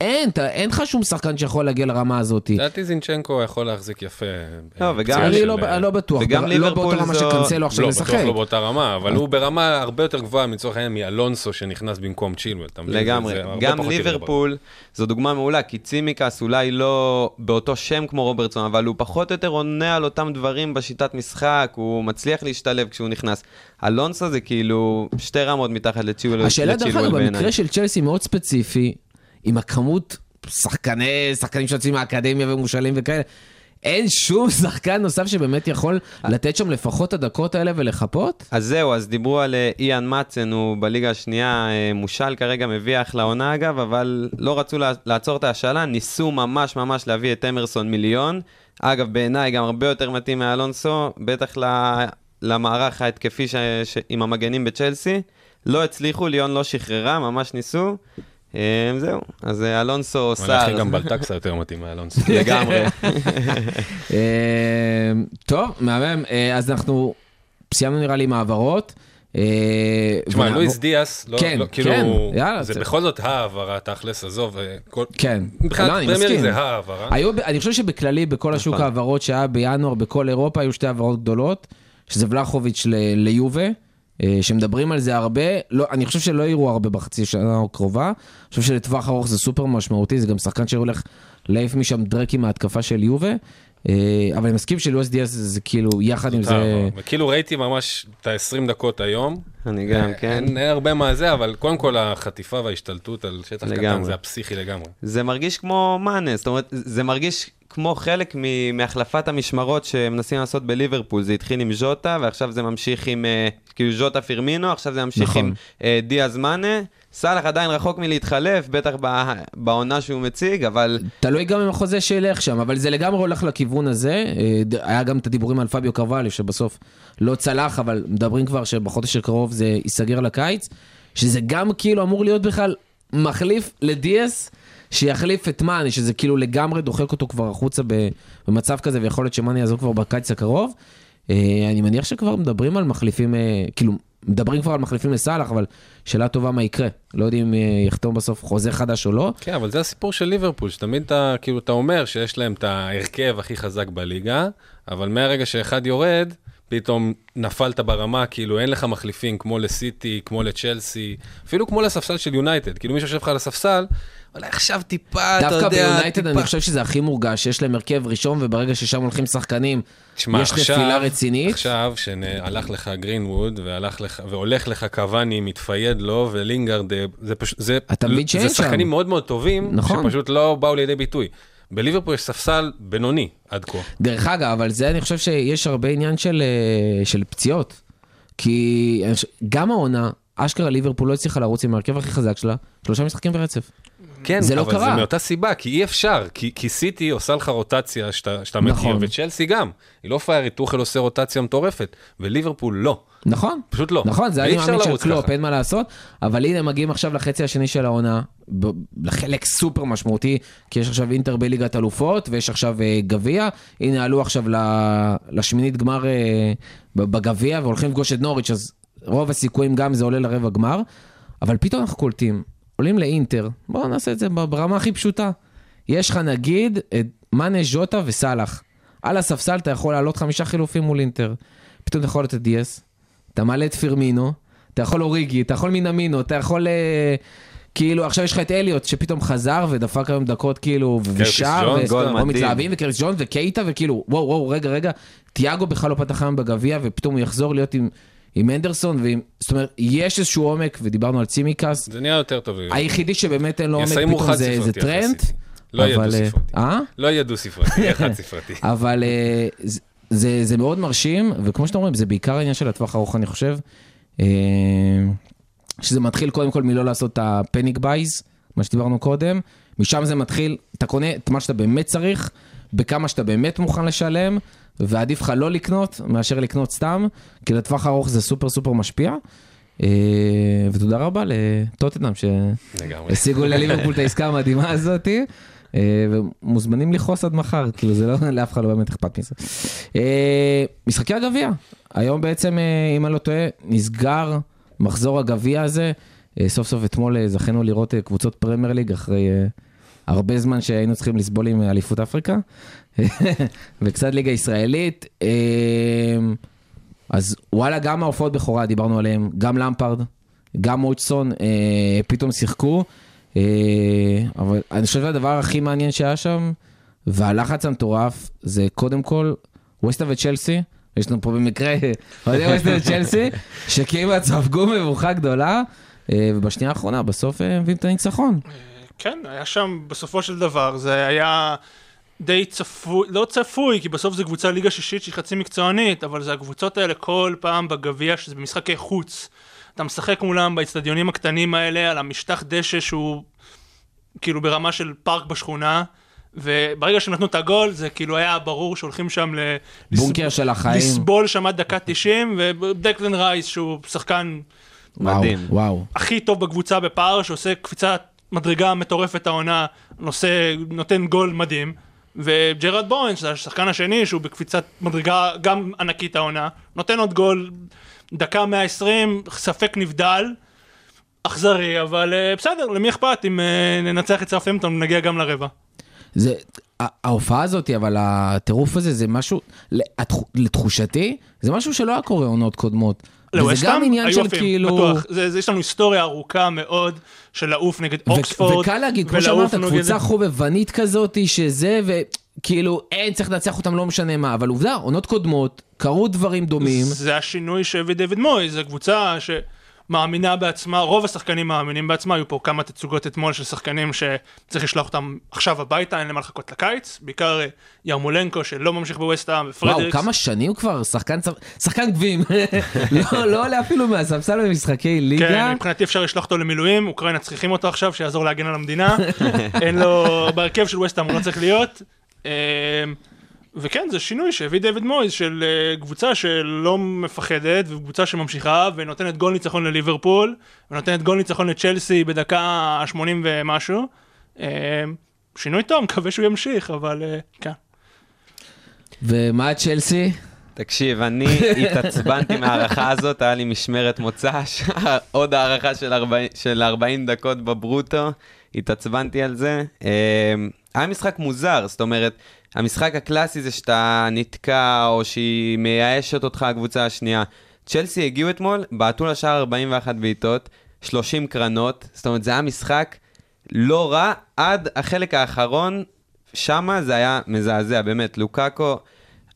אין, אין לך שום שחקן שיכול להגיע לרמה הזאת. לדעתי זינצ'נקו יכול להחזיק יפה. לא, אה, וגם- אני לא, אני לא בטוח, וגם לא ליברפול באותה רמה זו- שקנסלו עכשיו לא, לשחק. בטוח לא באותה רמה, אבל הוא ברמה הרבה יותר גבוהה מצורך העניין מאלונסו שנכנס במקום צ'ילואל. מבין? לגמרי. גם ליברפול זו דוגמה מעולה, כי צימקס אולי לא באותו שם כמו רוברטסון, אבל הוא פחות או יותר עונה על אותם דברים בשיטת משחק, הוא מצליח להשתלב כשהוא נכנס. אלונסו זה כאילו שתי רמות מתחת לצ'ילואל השאלה דרך אגב, בעיניי. במקרה של צ'לסי מאוד ספציפי, עם הכמות שחקני, שחקנים שיוצאים מהאקדמיה ומושאלים וכאלה, אין שום שחקן נוסף שבאמת יכול לתת שם לפחות את הדקות האלה ולחפות? אז זהו, אז דיברו על אה, איאן מאצן, הוא בליגה השנייה, אה, מושל כרגע, מביא אחלה עונה אגב, אבל לא רצו לע- לעצור את ההשאלה, ניסו ממש ממש להביא את אמרסון מיליון. אגב, בעיניי גם הרבה יותר מתאים מאלונסו, בטח למערך ההתקפי ש... ש... עם המגנים בצ'לסי. לא הצליחו, ליאון לא שחררה, ממש ניסו. אה, זהו, אז אה, אלונסו סער. גם בלטקסה יותר מתאים מאלונסו. לגמרי. אה, טוב, מהמם, אה, אז אנחנו סיימנו נראה לי עם העברות. אה, תשמע, לואיס דיאס, לא, כן, לא, כאילו, כן, יאללה, זה בכל זאת העברה, תכלס, עזוב, כן, לא, אני מסכים. זה העברה. אני חושב שבכללי, בכל השוק נכון. ההעברות שהיה בינואר, בכל אירופה, היו שתי העברות גדולות, שזה ולחוביץ' ליובה, שמדברים על זה הרבה. לא, אני חושב שלא יראו הרבה בחצי שנה הקרובה. אני חושב שלטווח ארוך זה סופר משמעותי, זה גם שחקן שהולך להעיף משם דרקים מההתקפה של יובה. אה, אבל אני מסכים שלואיס דיאס זה, זה כאילו, יחד עם זה... וכאילו ראיתי ממש את ה-20 דקות היום. אני גם, כן. אין אין הרבה מה זה, אבל קודם כל החטיפה וההשתלטות על שטח קטן. זה הפסיכי לגמרי. זה מרגיש כמו מאנה, זאת אומרת, זה מרגיש כמו חלק מהחלפת המשמרות שמנסים לעשות בליברפול. זה התחיל עם ז'וטה, ועכשיו זה ממשיך עם, אה, כאילו ז'וטה פירמינו, עכשיו זה ממשיך נכון. עם אה, דיאז מאנה. סאלח עדיין רחוק מלהתחלף, בטח בעונה שהוא מציג, אבל תלוי גם עם החוזה שילך שם, אבל זה לגמרי הולך לכיוון הזה. אה, היה גם את הדיבורים על פביו קרואליו, שבסוף לא צלח, אבל מדברים כבר שבחודש הקרוב זה ייסגר לקיץ, שזה גם כאילו אמור להיות בכלל מחליף לדיאס, שיחליף את מאני, שזה כאילו לגמרי דוחק אותו כבר החוצה במצב כזה, ויכול להיות שמאני יעזוב כבר בקיץ הקרוב. אה, אני מניח שכבר מדברים על מחליפים, אה, כאילו, מדברים כבר על מחליפים לסאלח, אבל שאלה טובה מה יקרה. לא יודעים אם אה, יחתום בסוף חוזה חדש או לא. כן, אבל זה הסיפור של ליברפול, שתמיד אתה, כאילו, אתה אומר שיש להם את ההרכב הכי חזק בליגה, אבל מהרגע שאחד יורד, פתאום נפלת ברמה, כאילו אין לך מחליפים כמו לסיטי, כמו לצ'לסי, אפילו כמו לספסל של יונייטד, כאילו מי שיושב לך על הספסל, אולי עכשיו טיפה, אתה יודע, דווקא ביונייטד טיפה... אני חושב שזה הכי מורגש, שיש להם הרכב ראשון, וברגע ששם הולכים שחקנים, תשמע, יש עכשיו- נפילה רצינית. עכשיו שהלך לך גרינווד, והלך לך, והולך לך קוואני, מתפייד לו, ולינגארד, אה, זה פשוט, זה, אתה מבין שאין זה שם. שחקנים מאוד מאוד טובים, נכון. שפשוט לא באו לידי ביטוי. בליברפול יש ספסל בינוני עד כה. דרך אגב, אבל זה אני חושב שיש הרבה עניין של, אה, של פציעות. כי גם העונה, אשכרה ליברפול לא הצליחה לרוץ עם ההרכב הכי חזק שלה, שלושה משחקים ברצף. כן, זה לא אבל קרה. זה מאותה סיבה, כי אי אפשר, כי, כי סיטי עושה לך רוטציה שאתה, שאתה נכון. מכיר, וצ'לסי גם. היא לא פיירית, טוחל עושה רוטציה מטורפת, וליברפול לא. נכון. פשוט לא. נכון, זה אני מאמין של קלופ. אין מה לעשות. אבל הנה, מגיעים עכשיו לחצי השני של העונה, לחלק סופר משמעותי, כי יש עכשיו אינטר בליגת אלופות, ויש עכשיו אה, גביע. הנה, עלו עכשיו ל- לשמינית גמר אה, בגביע, והולכים לפגוש את נוריץ', אז רוב הסיכויים גם זה עולה לרבע גמר. אבל פתאום אנחנו קולטים, עולים לאינטר, בואו נעשה את זה ברמה הכי פשוטה. יש לך נגיד את מאנה, ז'וטה וסאלח. על הספסל אתה יכול לעלות חמישה חילופים מול אינטר. פתאום אתה יכול לתת דיאס, אתה מעלה את פירמינו, אתה יכול אוריגי, אתה יכול מינמינו, אתה יכול... אה, כאילו, עכשיו יש לך את אליוט שפתאום חזר ודפק היום דקות כאילו, ושר, או. מתלהבים, וקרטיס ג'ונס וקייטה, וכאילו, וואו, וואו, רגע, רגע, תיאגו בכלל לא פתח היום בגביע, ופתאום הוא יחזור להיות עם, עם אנדרסון, ועם, זאת אומרת, יש איזשהו עומק, ודיברנו על צימקס, זה נהיה יותר טוב. היחידי שבאמת אין לו עומק פתאום זה, זה טרנט. יחסית. לא יהיה אה, דו-ספרתי. אה? לא יהיה דו-ספרתי, יהיה חד-ספרתי. אבל אה, זה- זה, מאוד מרשים, וכמו שאתם אומרים, זה בעיקר העניין של הטווח הארוך, אני חושב. אה, שזה מתחיל קודם כל מלא לעשות את ה panic buys, מה שדיברנו קודם. משם זה מתחיל, אתה קונה את מה שאתה באמת צריך, בכמה שאתה באמת מוכן לשלם, ועדיף לך לא לקנות מאשר לקנות סתם, כי לטווח הארוך זה סופר סופר משפיע. אה, ותודה רבה לטוטנאם. שהשיגו לליברפול את העסקה המדהימה הזאתי. אה, ומוזמנים לכעוס עד מחר, כאילו זה לא, לאף אחד לא באמת אכפת מזה. אה, משחקי הגביע, היום בעצם, אם אני לא טועה, נסגר מחזור הגביע הזה. סוף סוף אתמול זכינו לראות קבוצות פרמייר ליג אחרי הרבה זמן שהיינו צריכים לסבול עם אליפות אפריקה. וקצת ליגה ישראלית. אה, אז וואלה, גם ההופעות בכורה, דיברנו עליהן, גם למפרד, גם מויטסון, אה, פתאום שיחקו. אה, אבל אני חושב שהדבר הכי מעניין שהיה שם, והלחץ המטורף, זה קודם כל ווסטה וצ'לסי. יש לנו פה במקרה אוהדי ווסטה וצ'לסי, שכמעט ספגו מבוכה גדולה, אה, ובשנייה האחרונה, בסוף אה, מביאים את הניצחון. כן, היה שם בסופו של דבר, זה היה די צפוי, לא צפוי, כי בסוף זו קבוצה ליגה שישית שהיא חצי מקצוענית, אבל זה הקבוצות האלה כל פעם בגביע, שזה במשחקי חוץ. אתה משחק מולם באצטדיונים הקטנים האלה, על המשטח דשא שהוא כאילו ברמה של פארק בשכונה, וברגע שהם נתנו את הגול, זה כאילו היה ברור שהולכים שם ל... בונקר של החיים. לסבול שם עד דקה 90, ודקלן רייס, שהוא שחקן וואו, מדהים. וואו. הכי טוב בקבוצה בפער, שעושה קפיצת מדרגה מטורפת העונה, נושא, נותן גול מדהים. וג'רד בורנס, זה השחקן השני, שהוא בקפיצת מדרגה גם ענקית העונה, נותן עוד גול, דקה 120, ספק נבדל, אכזרי, אבל אה, בסדר, למי אכפת אם אה, ננצח את סרפטמפטון ונגיע גם לרבע. זה, ההופעה הזאת, אבל הטירוף הזה, זה משהו, לתח- לתחושתי, זה משהו שלא היה קורה עונות קודמות. וזה לווסטהאם גם עניין של כאילו... בטוח. זה, זה, יש לנו היסטוריה ארוכה מאוד של לעוף נגד אוקספורד. וקל להגיד, כמו שאמרת, נגד- קבוצה חובבנית כזאת, שזה, וכאילו, אין, צריך לנצח אותם, לא משנה מה, אבל עובדה, עונות קודמות, קרו דברים דומים. זה השינוי שהביא דיוויד מוי, זו קבוצה שמאמינה בעצמה, רוב השחקנים מאמינים בעצמה, היו פה כמה תצוגות אתמול של שחקנים שצריך לשלוח אותם עכשיו הביתה, אין להם מה לחכות לקיץ, בעיקר אה, ירמולנקו שלא ממשיך בווסטהאם, וואו, ופרדריקס. כמה שנים הוא כבר שחקן שחקן גביעים. לא לא עולה אפילו מהספסל במשחקי כן, ליגה. מבחינתי אפשר לשלוח אותו למילואים, אוקראינה צריכים אותו עכשיו, שיעזור להגן על המדינה. אין לו, בהרכב של ווסטהאם הוא לא צריך להיות. וכן, זה שינוי שהביא דיוויד מויז של אה, קבוצה שלא מפחדת, וקבוצה שממשיכה, ונותנת גול ניצחון לליברפול, ונותנת גול ניצחון לצ'לסי בדקה 80 ומשהו. אה, שינוי טוב, מקווה שהוא ימשיך, אבל אה, כן. ומה צ'לסי? תקשיב, אני התעצבנתי מההערכה הזאת, היה לי משמרת מוצ"ש, עוד הערכה של 40, של 40 דקות בברוטו, התעצבנתי על זה. היה משחק מוזר, זאת אומרת, המשחק הקלאסי זה שאתה נתקע, או שהיא מייאשת אותך הקבוצה השנייה. צ'לסי הגיעו אתמול, בעטו לשער 41 בעיטות, 30 קרנות, זאת אומרת, זה היה משחק לא רע. עד החלק האחרון, שמה זה היה מזעזע, באמת, לוקאקו,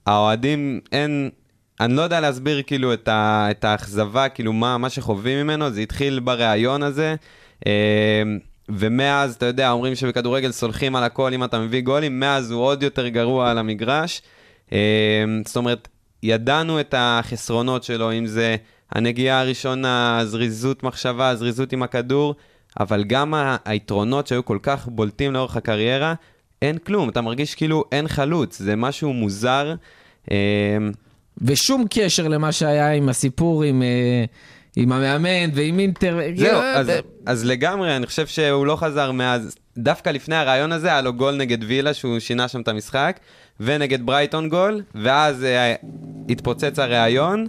האוהדים, אין, אני לא יודע להסביר כאילו את, ה, את האכזבה, כאילו מה, מה שחווים ממנו, זה התחיל בריאיון הזה, אה, ומאז, אתה יודע, אומרים שבכדורגל סולחים על הכל אם אתה מביא גולים, מאז הוא עוד יותר גרוע על המגרש. אה, זאת אומרת, ידענו את החסרונות שלו, אם זה הנגיעה הראשונה, זריזות מחשבה, זריזות עם הכדור, אבל גם היתרונות שהיו כל כך בולטים לאורך הקריירה, אין כלום, אתה מרגיש כאילו אין חלוץ, זה משהו מוזר. אה, ושום קשר למה שהיה עם הסיפור עם, אה, עם המאמן ועם אינטר. זהו, כאילו, אז, אז לגמרי, אני חושב שהוא לא חזר מאז. דווקא לפני הרעיון הזה היה לו גול נגד וילה, שהוא שינה שם את המשחק, ונגד ברייטון גול, ואז אה, התפוצץ הרעיון,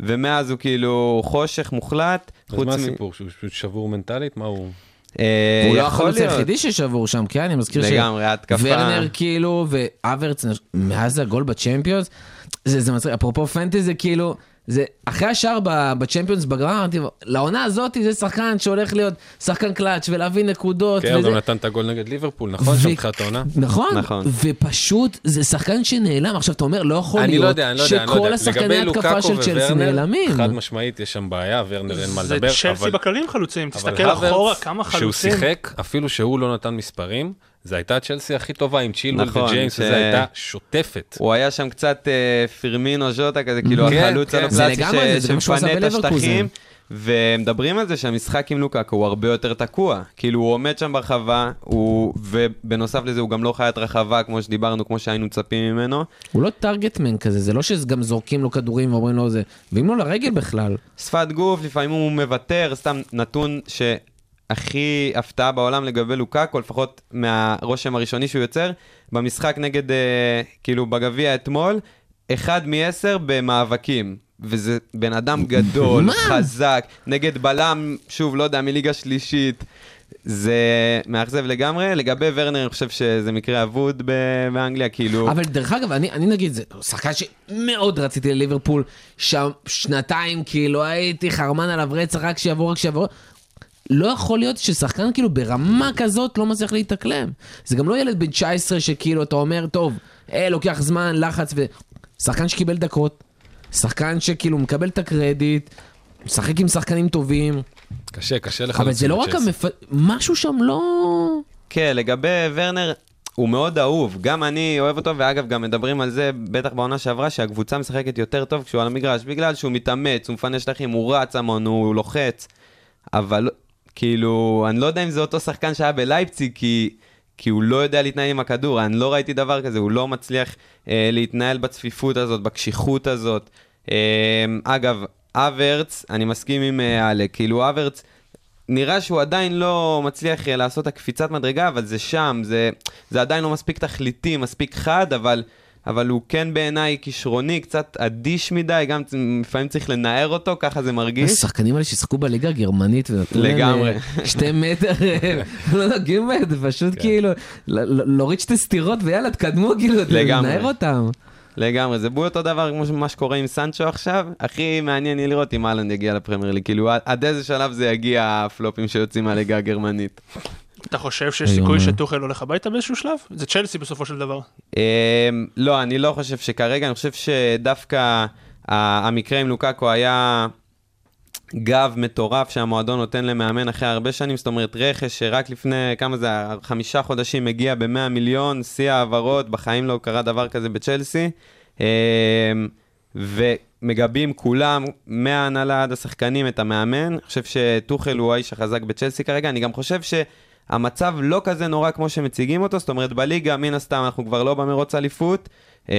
ומאז הוא כאילו חושך מוחלט. אז מה הסיפור? שהוא פשוט שבור מנטלית? מה הוא... אה, הוא לא החלוץ. היחידי ששבור שם, כן? אני מזכיר לגמרי, התקפה. ורנר כאילו, ואברץ, מאז הגול בצ'מפיונס, זה, זה מצחיק, אפרופו פנטזי, כאילו, זה, אחרי השאר בצ'מפיונס בגמר, אמרתי, לעונה הזאת זה שחקן שהולך להיות שחקן קלאץ' ולהביא נקודות. כן, הוא וזה- גם נתן את הגול נגד ליברפול, נכון? שם בתחילת העונה? נכון, נכון. ופשוט זה שחקן שנעלם. עכשיו אתה אומר, לא יכול אני להיות לא יודע, אני לא יודע, אני לא שכל יודע. השחקני התקפה של צ'לסי נעלמים. חד משמעית יש שם בעיה, ורנר אין מה זה לדבר. צ'לסי אבל- בקלים חלוצים, תסתכל אחורה כמה שהוא חלוצים. שיחק, אפילו שהוא לא נתן מספרים, זו הייתה צ'לסי הכי טובה עם צ'ילואל נכון, וג'יימס, ש- וזו הייתה שוטפת. הוא היה שם קצת אה, פירמינו ז'וטה כזה, כאילו כן, החלוץ כן. שהוא עשה שמפנה את. השטחים. ומדברים על זה שהמשחק עם לוקאקו הוא הרבה יותר תקוע. כאילו הוא עומד שם ברחבה, הוא... ובנוסף לזה הוא גם לא חיית רחבה כמו שדיברנו, כמו שהיינו מצפים ממנו. הוא לא טרגטמן כזה, זה לא שגם זורקים לו כדורים ואומרים לו זה, ואם לא לרגל בכלל. שפת גוף, לפעמים הוא מוותר, סתם נתון שהכי הפתעה בעולם לגבי לוקאקו, לפחות מהרושם הראשוני שהוא יוצר, במשחק נגד, אה, כאילו בגביע אתמול, אחד מעשר במאבקים. וזה בן אדם גדול, מה? חזק, נגד בלם, שוב, לא יודע, מליגה שלישית. זה מאכזב לגמרי. לגבי ורנר, אני חושב שזה מקרה אבוד ב- באנגליה, כאילו... אבל דרך אגב, אני, אני נגיד, זה שחקן שמאוד רציתי לליברפול, שם שנתיים כאילו הייתי חרמן עליו רצח רק שיבוא, רק שיבוא. לא יכול להיות ששחקן כאילו ברמה כזאת לא מצליח להתאקלם. זה גם לא ילד בן 19 שכאילו אתה אומר, טוב, אה, לוקח זמן, לחץ ו... שחקן שקיבל דקות, שחקן שכאילו מקבל את הקרדיט, משחק עם שחקנים טובים, קשה, קשה לך. אבל זה לא רק המפ... משהו שם לא... כן, לגבי ורנר, הוא מאוד אהוב. גם אני אוהב אותו, ואגב, גם מדברים על זה, בטח בעונה שעברה, שהקבוצה משחקת יותר טוב כשהוא על המגרש, בגלל שהוא מתאמץ, הוא מפנה שטחים, הוא רץ המון, הוא לוחץ. אבל כאילו, אני לא יודע אם זה אותו שחקן שהיה בלייפציג, כי... כי הוא לא יודע להתנהל עם הכדור, אני לא ראיתי דבר כזה, הוא לא מצליח אה, להתנהל בצפיפות הזאת, בקשיחות הזאת. אה, אגב, אברץ, אני מסכים עם אה, כאילו אברץ, נראה שהוא עדיין לא מצליח אה, לעשות הקפיצת מדרגה, אבל זה שם, זה, זה עדיין לא מספיק תכליתי, מספיק חד, אבל, אבל הוא כן בעיניי כישרוני, קצת אדיש מדי, גם לפעמים צריך לנער אותו, ככה זה מרגיש. השחקנים האלה ששיחקו בליגה הגרמנית לגמרי. אה, שתי מטר, אה, לא נוגעים בהם, זה פשוט כן. כאילו, ל- ל- להוריד שתי סטירות ויאללה, תקדמו כאילו. לנער אותם. לגמרי, זה בול אותו דבר כמו מה שקורה עם סנצ'ו עכשיו. הכי מעניין יהיה לראות אם אהלנד יגיע לפרמייר ליג, כאילו עד איזה שלב זה יגיע הפלופים שיוצאים מהליגה הגרמנית. אתה חושב שיש סיכוי. שטוחל הולך הביתה באיזשהו שלב? זה צ'לסי בסופו של דבר. אמ, לא, אני לא חושב שכרגע, אני חושב שדווקא המקרה עם לוקאקו היה גב מטורף שהמועדון נותן למאמן אחרי הרבה שנים, זאת אומרת רכש שרק לפני, כמה זה? חמישה חודשים הגיע ב-100 מיליון, שיא העברות, בחיים לא קרה דבר כזה בצ'לסי. אמ, ומגבים כולם, מההנהלה עד השחקנים, את המאמן. אני חושב שטוחל הוא האיש החזק בצ'לסי כרגע. אני גם חושב שהמצב לא כזה נורא כמו שמציגים אותו, זאת אומרת, בליגה, מן הסתם, אנחנו כבר לא במרוץ אליפות, אמ,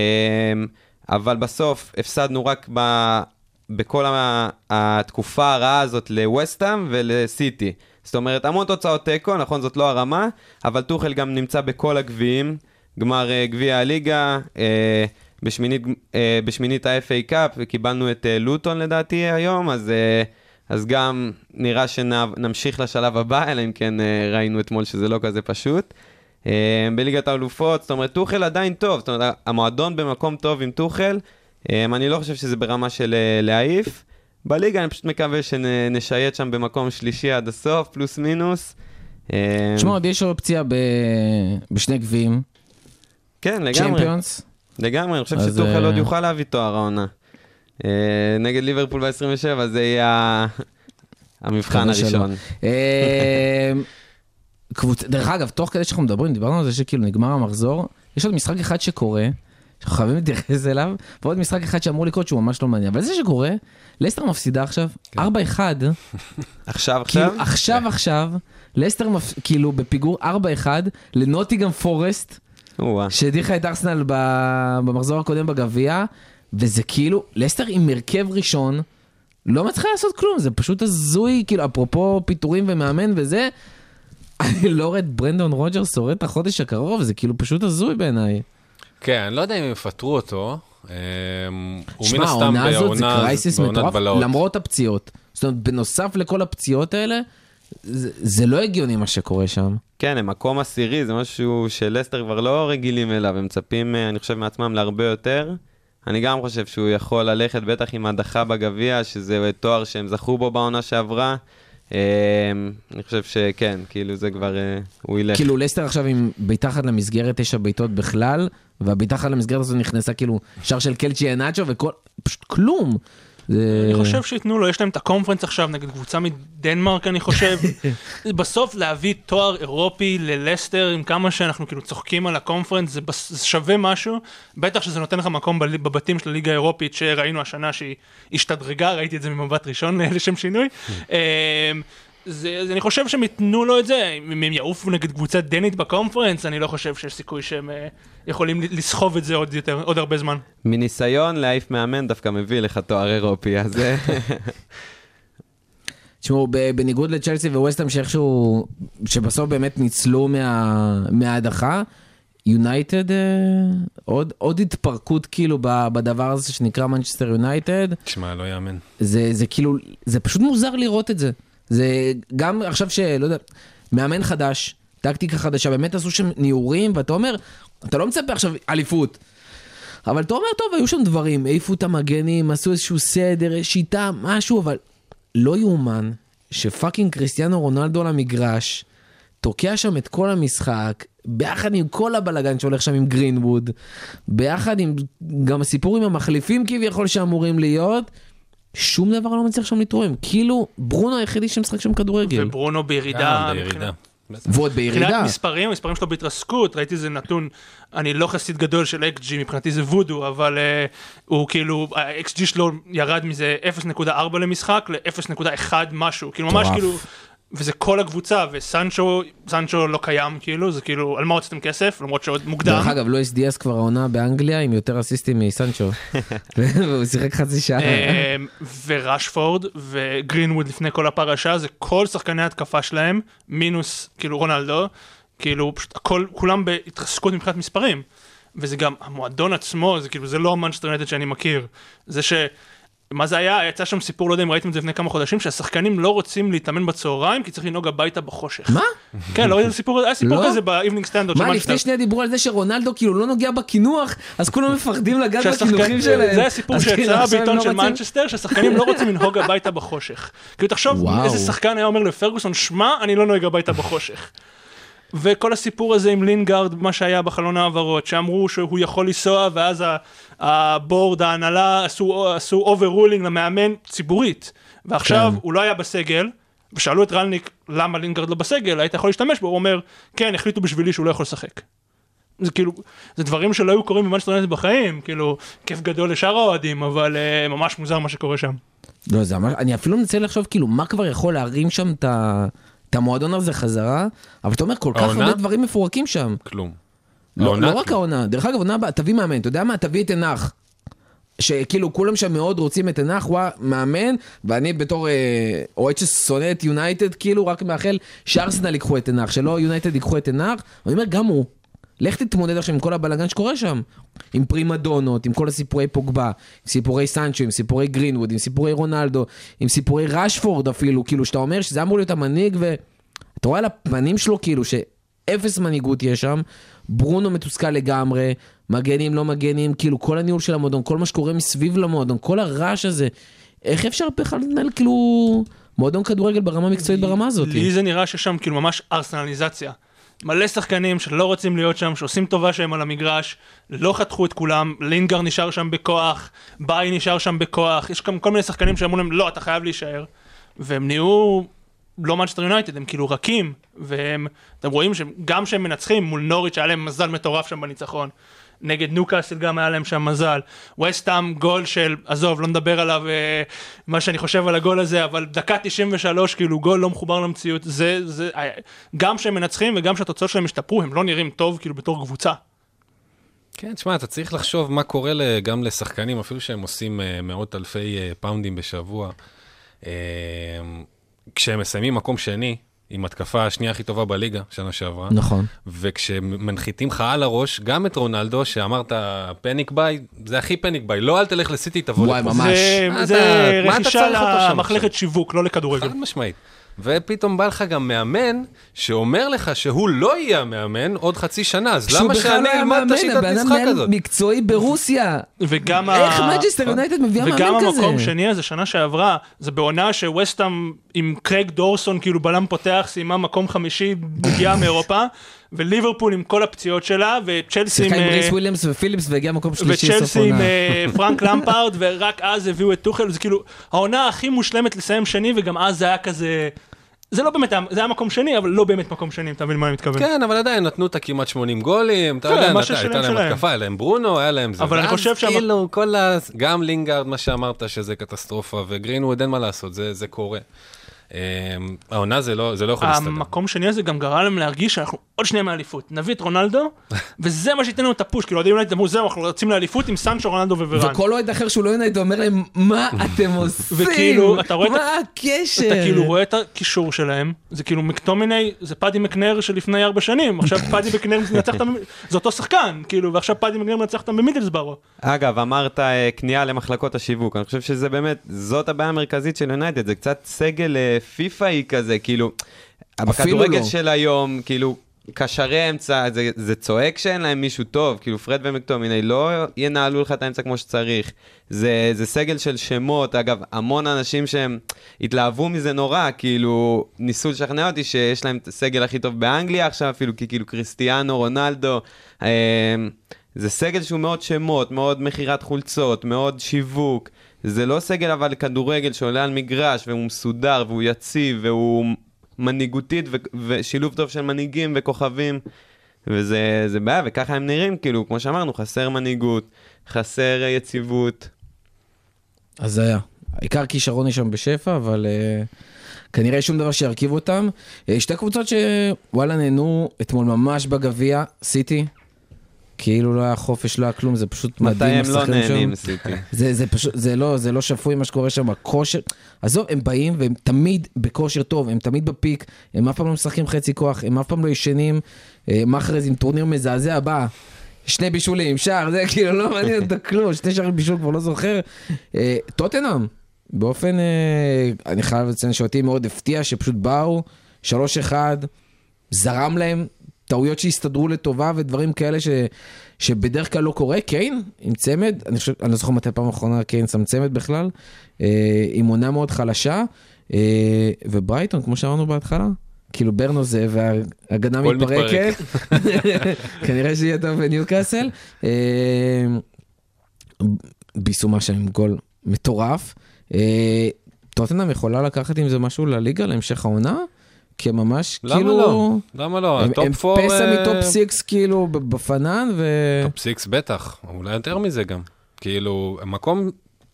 אבל בסוף הפסדנו רק ב... בכל התקופה הרעה הזאת לווסטהאם ולסיטי. זאת אומרת, המון תוצאות תיקו, נכון, זאת לא הרמה, אבל טוחל גם נמצא בכל הגביעים, גמר אה, גביע הליגה, אה, בשמינית, אה, בשמינית ה-FA קאפ, וקיבלנו את לוטון לדעתי היום, אז, אז גם נראה שנמשיך לשלב הבא, אלא אם כן אה, ראינו אתמול שזה לא כזה פשוט. אה, בליגת האלופות, זאת אומרת, טוחל עדיין טוב, זאת אומרת, המועדון במקום טוב עם טוחל, אה, אני לא חושב שזה ברמה של להעיף. בליגה אני פשוט מקווה שנשייט שם במקום שלישי עד הסוף, פלוס מינוס. תשמע, עוד יש אופציה ב- בשני גביעים, כן, לגמרי. צ'מפיונס. לגמרי, אני חושב שטוחל אה, עוד יוכל להביא תואר העונה. אה, נגד ליברפול ב-27, זה יהיה המבחן. הראשון. אה, קבוצ... דרך אגב, תוך כדי שאנחנו מדברים, דיברנו על זה שכאילו נגמר המחזור, יש עוד משחק אחד שקורה, שאנחנו חייבים להתייחס אליו, ועוד משחק אחד שאמור לקרות שהוא ממש לא מעניין, אבל זה שקורה, לסטר מפסידה עכשיו, 4-1, עכשיו, כאילו עכשיו? עכשיו עכשיו, לסטר מפ... כאילו בפיגור 4-1 לנוטיגם פורסט. שהדיחה את ארסנל במחזור הקודם בגביע, וזה כאילו, לסטר עם הרכב ראשון, לא מצליחה לעשות כלום, זה פשוט הזוי, כאילו, אפרופו פיטורים ומאמן וזה, אני לא רואה את ברנדון רוג'רס שורד את החודש הקרוב, זה כאילו פשוט הזוי בעיניי. כן, אני לא יודע אם הם יפטרו אותו. הוא מן שמע, הסתם העונה הזאת זה crisis מטורף. למרות הפציעות. זאת אומרת, בנוסף לכל הפציעות האלה, זה, זה לא הגיוני מה שקורה שם. כן, הם מקום עשירי, זה משהו שלסטר כבר לא רגילים אליו, הם מצפים, אה, אני חושב, מעצמם להרבה יותר. אני גם חושב שהוא יכול ללכת, בטח עם הדחה בגביע, שזה תואר שהם זכו בו בעונה שעברה. אה, אני חושב שכן, כאילו זה כבר, אה, הוא ילך. כאילו לסטר עכשיו עם אחת למסגרת, תשע בעיטות בכלל, אחת למסגרת הזו נכנסה כאילו שער של קלצ'י אנאצ'ו וכל... פשוט כלום. זה... אני חושב שייתנו לו, יש להם את הקונפרנס עכשיו נגד קבוצה מדנמרק, אני חושב. בסוף להביא תואר אירופי ללסטר, עם כמה שאנחנו כאילו צוחקים על הקונפרנס, זה, בס... זה שווה משהו. בטח שזה נותן לך מקום. בבתים של הליגה האירופית, שראינו השנה שהיא השתדרגה, ראיתי את זה ממבט ראשון לשם שינוי. זה, אז אני חושב שהם ייתנו לו את זה, אם הם יעופו נגד קבוצה דנית בקונפרנס, אני לא חושב שיש סיכוי שהם אה, יכולים לסחוב את זה עוד, יותר, עוד הרבה זמן. מניסיון להעיף מאמן דווקא מביא לך תואר אירופי, אז... אה, תשמעו, בניגוד לצ'לסי וווסטהאם שאיכשהו, שבסוף באמת ניצלו מה, מההדחה, יונייטד, אה, עוד, עוד התפרקות כאילו בדבר הזה שנקרא מנצ'סטר יונייטד, תשמע, לא יאמן. זה, זה כאילו, זה פשוט מוזר לראות את זה. זה גם עכשיו שלא יודע, מאמן חדש, טקטיקה חדשה, באמת עשו שם ניעורים, ואתה אומר, אתה לא מצפה עכשיו אליפות. אבל אתה אומר, טוב, היו שם דברים, העיפו את המגנים, עשו איזשהו סדר, שיטה, משהו, אבל לא יאומן שפאקינג קריסטיאנו רונלדו על המגרש, תוקע שם את כל המשחק, ביחד עם כל הבלגן שהולך שם עם גרינווד, ביחד עם גם הסיפור עם המחליפים כביכול שאמורים להיות, שום דבר לא מצליח שם לתרום. כאילו, ברונו היחידי שמשחק שם כדורגל. וברונו בירידה. מבחינת- בירידה. ועוד בירידה. מבחינת מספרים, המספרים שלו בהתרסקות, ראיתי איזה נתון, אני לא חסיד גדול של XG, מבחינתי זה וודו, אבל uh, הוא כאילו, ה-XG שלו ירד מזה 0.4 למשחק ל-0.1 משהו, כאילו ממש. כאילו, וזה כל הקבוצה, וסנצ'ו, סנצ'ו לא קיים כאילו, זה כאילו, על מה הוצאתם כסף, למרות שעוד מוקדם. דרך אגב, לואיס דיאס כבר העונה באנגליה עם יותר אסיסטים מסנצ'ו. והוא שיחק חצי שעה. אמ, ורשפורד וגרינווד לפני כל הפרשה זה כל שחקני התקפה שלהם מינוס כאילו רונלדו כאילו פשוט הכל כולם בהתרסקות מבחינת מספרים וזה גם המועדון עצמו זה כאילו זה לא המנצ'סטר יונייטד שאני מכיר זה ש... מה זה היה? יצא שם סיפור, לא יודע אם ראיתם את זה לפני כמה חודשים, שהשחקנים לא רוצים להתאמן בצהריים כי צריך לנהוג הביתה בחושך. מה? כן, לא ראיתם סיפור, היה סיפור לא? כזה באיבנינג סטנדרט מה. לפני שנייה דיברו על זה שרונלדו כאילו לא נוגע בקינוח, אז כולם מפחדים לגעת בקינוחים שלהם. זה הסיפור כאילו שיצא הם בעיתון לא של מנצ'סטר, שהשחקנים לא רוצים לנהוג הביתה בחושך. כאילו תחשוב. איזה שחקן היה אומר לפרגוסון, שמע, אני לא נוהג הביתה בחושך. וכל הסיפור הזה עם לינגארד, מה שהיה בחלון העברות, שאמרו שהוא יכול לנסוע, ואז ה board, ההנהלה, עשו עשו overruling למאמן ציבורית. ועכשיו כן. הוא לא היה בסגל, ושאלו את רלניק למה לינגארד לא בסגל, היית יכול להשתמש בו, הוא אומר, כן, החליטו בשבילי שהוא לא יכול לשחק. זה כאילו, זה דברים שלא היו קורים במאנצ'סטר יונייטד בחיים, כאילו, כיף גדול לשאר האוהדים, אבל אה, ממש מוזר מה שקורה שם. לא, זה ממש, אני אפילו מנסה לחשוב כאילו מה כבר יכול להרים שם את ה- את המועדון הזה חזרה, אבל אתה אומר כל כך? הרבה דברים מפורקים שם. כלום. לא, לא רק. העונה, דרך אגב, עונה הבאה, תביא מאמן, אתה יודע מה? תביא את תנח. שכאילו כולם שם מאוד רוצים את תנח, הוא המאמן, ואני בתור אה, אוהד ששונא את יונייטד, כאילו רק מאחל שארסנל ייקחו את תנח, שלא יונייטד ייקחו את תנח, אני אומר גם הוא. לך תתמודד עכשיו עם כל הבלאגן שקורה שם. עם פרימדונות, עם כל הסיפורי פוגבה, עם סיפורי סנצ'ו, עם סיפורי גרינווד, עם סיפורי רונלדו, עם סיפורי רשפורד אפילו, כאילו, שאתה אומר שזה אמור להיות המנהיג, ואתה רואה על הפנים שלו כאילו שאפס מנהיגות יש שם, ברונו מתוסכל לגמרי, מגנים לא מגנים, כאילו כל הניהול של המועדון, כל מה שקורה מסביב למועדון, כל הרעש הזה, איך אפשר בכלל לנהל כאילו מועדון כדורגל ברמה מקצועית ברמה הזאת? לי זה נראה ששם כאילו ממש ארסנליזציה. מלא שחקנים שלא רוצים להיות שם, שעושים טובה שהם על המגרש, לא חתכו את כולם, לינגר נשאר שם בכוח, ביי נשאר שם בכוח, יש גם כל מיני שחקנים שאמרו להם, לא, אתה חייב להישאר. והם נהיו לא מנצ'סטר יונייטד, הם כאילו רכים, והם, אתם רואים שגם שהם מנצחים מול נוריץ' היה להם מזל מטורף שם בניצחון. נגד ניוקאסל גם היה להם שם מזל. ווסטהאם גול של, עזוב, לא נדבר עליו אה, מה שאני חושב על הגול הזה, אבל דקה 93, כאילו גול לא מחובר למציאות. זה, זה, אה, גם שהם מנצחים וגם שהתוצאות שלהם השתפרו, הם לא נראים טוב כאילו בתור קבוצה. כן, תשמע, אתה צריך לחשוב מה קורה גם לשחקנים, אפילו שהם עושים אה, מאות אלפי אה, פאונדים בשבוע. כשהם מסיימים מקום שני, עם התקפה השנייה הכי טובה בליגה, שנה שעברה, נכון. וכשמנחיתים לך על הראש, גם את רונלדו, שאמרת panic buy, זה הכי panic buy, לא אל תלך לסיטי, תבוא וואי, לפה. ממש. זה, מה זה רכישה למחלקת? שיווק, לא לכדורגל. חד משמעית. ופתאום בא לך גם מאמן שאומר לך שהוא לא יהיה המאמן עוד חצי שנה, אז למה שאני לא אלמד את מאמן, השיטת משחק הזאת? מקצועי ברוסיה. וגם. איך מנצ'סטר יונייטד מביאה וגם מאמן כזה? המקום שני הזה, שנה שעברה, זה בעונה שווסטהאם עם קרייג דורסון, כאילו בלם פותח, סיימה מקום חמישי, מגיעה מאירופה, וליברפול עם כל הפציעות שלה, וצ'לסי עם... שיחקה עם אה, ריס וויליאמס ופיליפס והגיע מקום שלישי סוף וצ'לסי עם עונה. אה, פרנק למפארד, ורק אז הביאו את טוחל, זה כאילו העונה הכי מושלמת לסיים שני, וגם אז זה היה כזה... זה לא באמת, זה היה מקום שני, אבל לא באמת מקום שני, אם אתה מבין מה אני מתכוון. כן, אבל עדיין נתנו את הכמעט 80 גולים, אתה כן, יודע, הייתה להם. התקפה, היה להם ברונו, היה להם זה. אבל אני חושב שהמ- כאילו, כל ה... גם לינגארד, מה שאמרת, שזה קטסטרופה, וגרינווד, אין מה לעשות, זה זה קורה. אה, העונה זה לא זה לא יכול להסתדר. המקום שני הזה גם גרם להם להרגיש שאנחנו עוד שנייה מאליפות. נביא את רונלדו, וזה מה שייתן לנו את ה push. כאילו, אוהדים יונייטד אמרו, זהו, אנחנו רצים לאליפות עם סנצ'ו, רונלדו ווראן. וכל אוהד אחר שהוא לא יונייטד אומר להם, מה אתם עושים? וכאילו, אתה רואה את ה- מה הקשר? אתה כאילו רואה את הקישור שלהם, זה כאילו מקטומיני, זה פאדי מקנר של לפני ארבע שנים, עכשיו פאדי מקנר מנצח אותם, זה אותו שחקן, כאילו, ועכשיו פאדי מקנר מנצח אותם במידלסברו. אגב, אמרת אה, כניעה למחלקות השיווק, אני חושב שזה באמת, זאת הבעיה המרכזית של יונייטד, זה קצת סגל אה, פיפאי כזה, כאילו, בכדורגל לא. של היום, כאילו, קשרי אמצע, זה, זה צועק שאין להם מישהו טוב, כאילו פרד ומקטומיני לא ינהלו לך את האמצע כמו שצריך. זה, זה סגל של שמות, אגב, המון אנשים שהם התלהבו מזה נורא, כאילו, ניסו לשכנע אותי שיש להם את הסגל הכי טוב באנגליה עכשיו, אפילו כי כאילו קריסטיאנו, רונלדו. אה, זה סגל שהוא מאוד שמות, מאוד מכירת חולצות, מאוד שיווק. זה לא סגל אבל כדורגל שעולה על מגרש והוא מסודר והוא יציב והוא מנהיגותית ו- ושילוב טוב של מנהיגים וכוכבים. וזה זה בעיה, וככה הם נראים, כאילו, כמו שאמרנו, חסר מנהיגות, חסר אה, יציבות. אז היה. עיקר כישרון יש שם בשפע, אבל uh, כנראה שום דבר שירכיב אותם. Uh, שתי קבוצות שוואלה נהנו אתמול ממש בגביע, סיטי. כאילו לא היה חופש, לא היה כלום, זה פשוט מתי מדהים. הם לא. נהנים, סיטי? זה, זה פשוט, זה לא, זה לא שפוי מה שקורה שם, הכושר, עזוב, הם באים והם תמיד בכושר טוב, הם תמיד בפיק, הם אף פעם לא משחקים חצי כוח, הם אף פעם לא ישנים, אה, מאחרז עם טורניר מזעזע, בא, שני בישולים, שער, זה כאילו לא מעניין אותו כלום, שני שערים בישול כבר לא זוכר. אה, טוטנאם, באופן, אה, אני חייב לציין שאותי מאוד הפתיע, שפשוט באו, 3-1, זרם להם, טעויות שהסתדרו לטובה ודברים כאלה ש, שבדרך כלל לא קורה. קיין עם צמד, אני חושב, אני לא זוכר מתי פעם אחרונה קיין שם צמד בכלל, אה, עם עונה מאוד חלשה, אה, וברייטון, כמו שאמרנו בהתחלה, כאילו ברנו זה וההגנה הכל מתפרקת, כנראה שיהיה טוב בניוקאסל. אה, ביסומה שם עם גול מטורף. אה, טוטנאם יכולה לקחת עם זה משהו לליגה להמשך העונה? כי הם ממש למה כאילו... לא? למה לא? הם, הם פור... פסע אה, מ top six כאילו בפנן ו... טופ סיקס בטח, אולי יותר מזה גם. כאילו, מקום...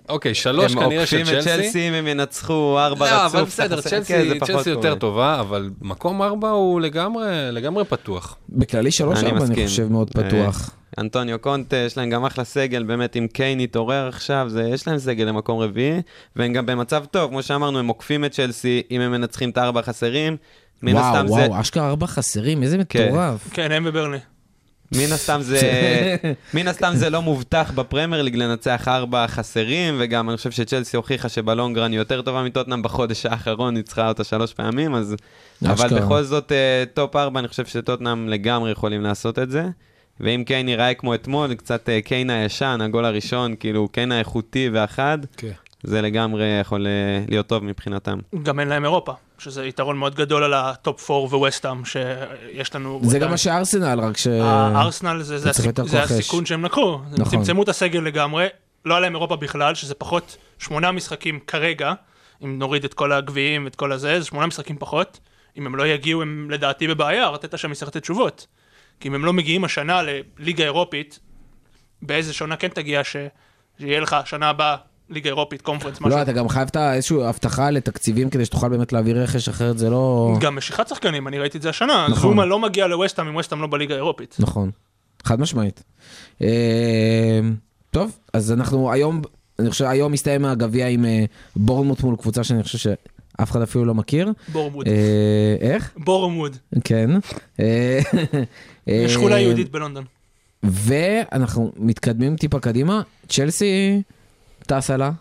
אוקיי, שלוש הם כנראה של עוקפים את צ'לסי. צ'לסי אם הם ינצחו ארבע רצוף. לא, אבל בסדר, חסר- צ'לסי כן, צ'לסי יותר קורה. טובה, אבל מקום ארבע הוא לגמרי לגמרי פתוח. בכללי שלוש ארבע אני. חושב מאוד אה, פתוח. אנטוניו קונטה, יש להם גם אחלה סגל, באמת אם קיין יתעורר עכשיו, זה, יש להם סגל למקום רביעי, והם גם במצב טוב, כמו שאמרנו, הם עוקפים את צ'לסי, אם הם מנצחים את הארבע החסרים, מן וואו הסתם זה, וואו אשכרה ארבע חסרים איזה כן. מטורף. כן, הם וברני. מן הסתם זה, מן הסתם זה לא מובטח בפרמייר ליג לנצח ארבע חסרים, וגם אני חושב שצ'לסי הוכיחה שבלונגרן היא יותר טובה מטוטנאם בחודש האחרון, ניצחה אותה שלוש פעמים, אז... אבל. בכל זאת, אה, טופ ארבע, אני חושב שטוטנהאם לגמרי יכולים לעשות את זה. ואם קיין ייראה כמו אתמול, קצת אה, קיין הישן, הגול הראשון, כאילו קיין האיכותי והחד, כן. זה לגמרי יכול אה, להיות טוב מבחינתם. גם אין להם אירופה, שזה יתרון מאוד גדול על הטופ 4 ווסטהאם שיש לנו. זה. גם מה שארסנל רק ש... הארסנל זה, זה, צריך הסיכ... זה. הסיכון שהם לקחו, הם נכון. צמצמו את הסגל לגמרי, לא היה להם אירופה בכלל, שזה פחות שמונה משחקים כרגע, אם נוריד את כל הגביעים ואת כל הזה, זה שמונה משחקים פחות, אם הם לא יגיעו הם לדעתי בבעיה, ארטטה שם יצטרך לתת תשובות. כי אם הם לא מגיעים השנה לליגה אירופית, באיזה שנה כן תגיע ש... שיהיה לך שנה הבאה ליגה אירופית, קונפרנס, משהו. לא, אתה גם חייב את ה- איזושהי הבטחה לתקציבים כדי שתוכל באמת להביא רכש, אחרת זה לא... גם משיכת שחקנים, אני ראיתי את זה השנה. נכון. זומה לא מגיע לווסטהאם אם ווסטהאם לא בליגה האירופית. נכון, חד משמעית. אה, טוב, אז אנחנו היום, אני חושב היום מסתיים הגביע עם אה, בורנמוט מול קבוצה שאני חושב שאף אחד אפילו לא מכיר. בורמוד. אה, איך? בורמוד. כן. אה, אה, שכונה יהודית בלונדון. ואנחנו מתקדמים טיפה קדימה, צ'לסי טסה לה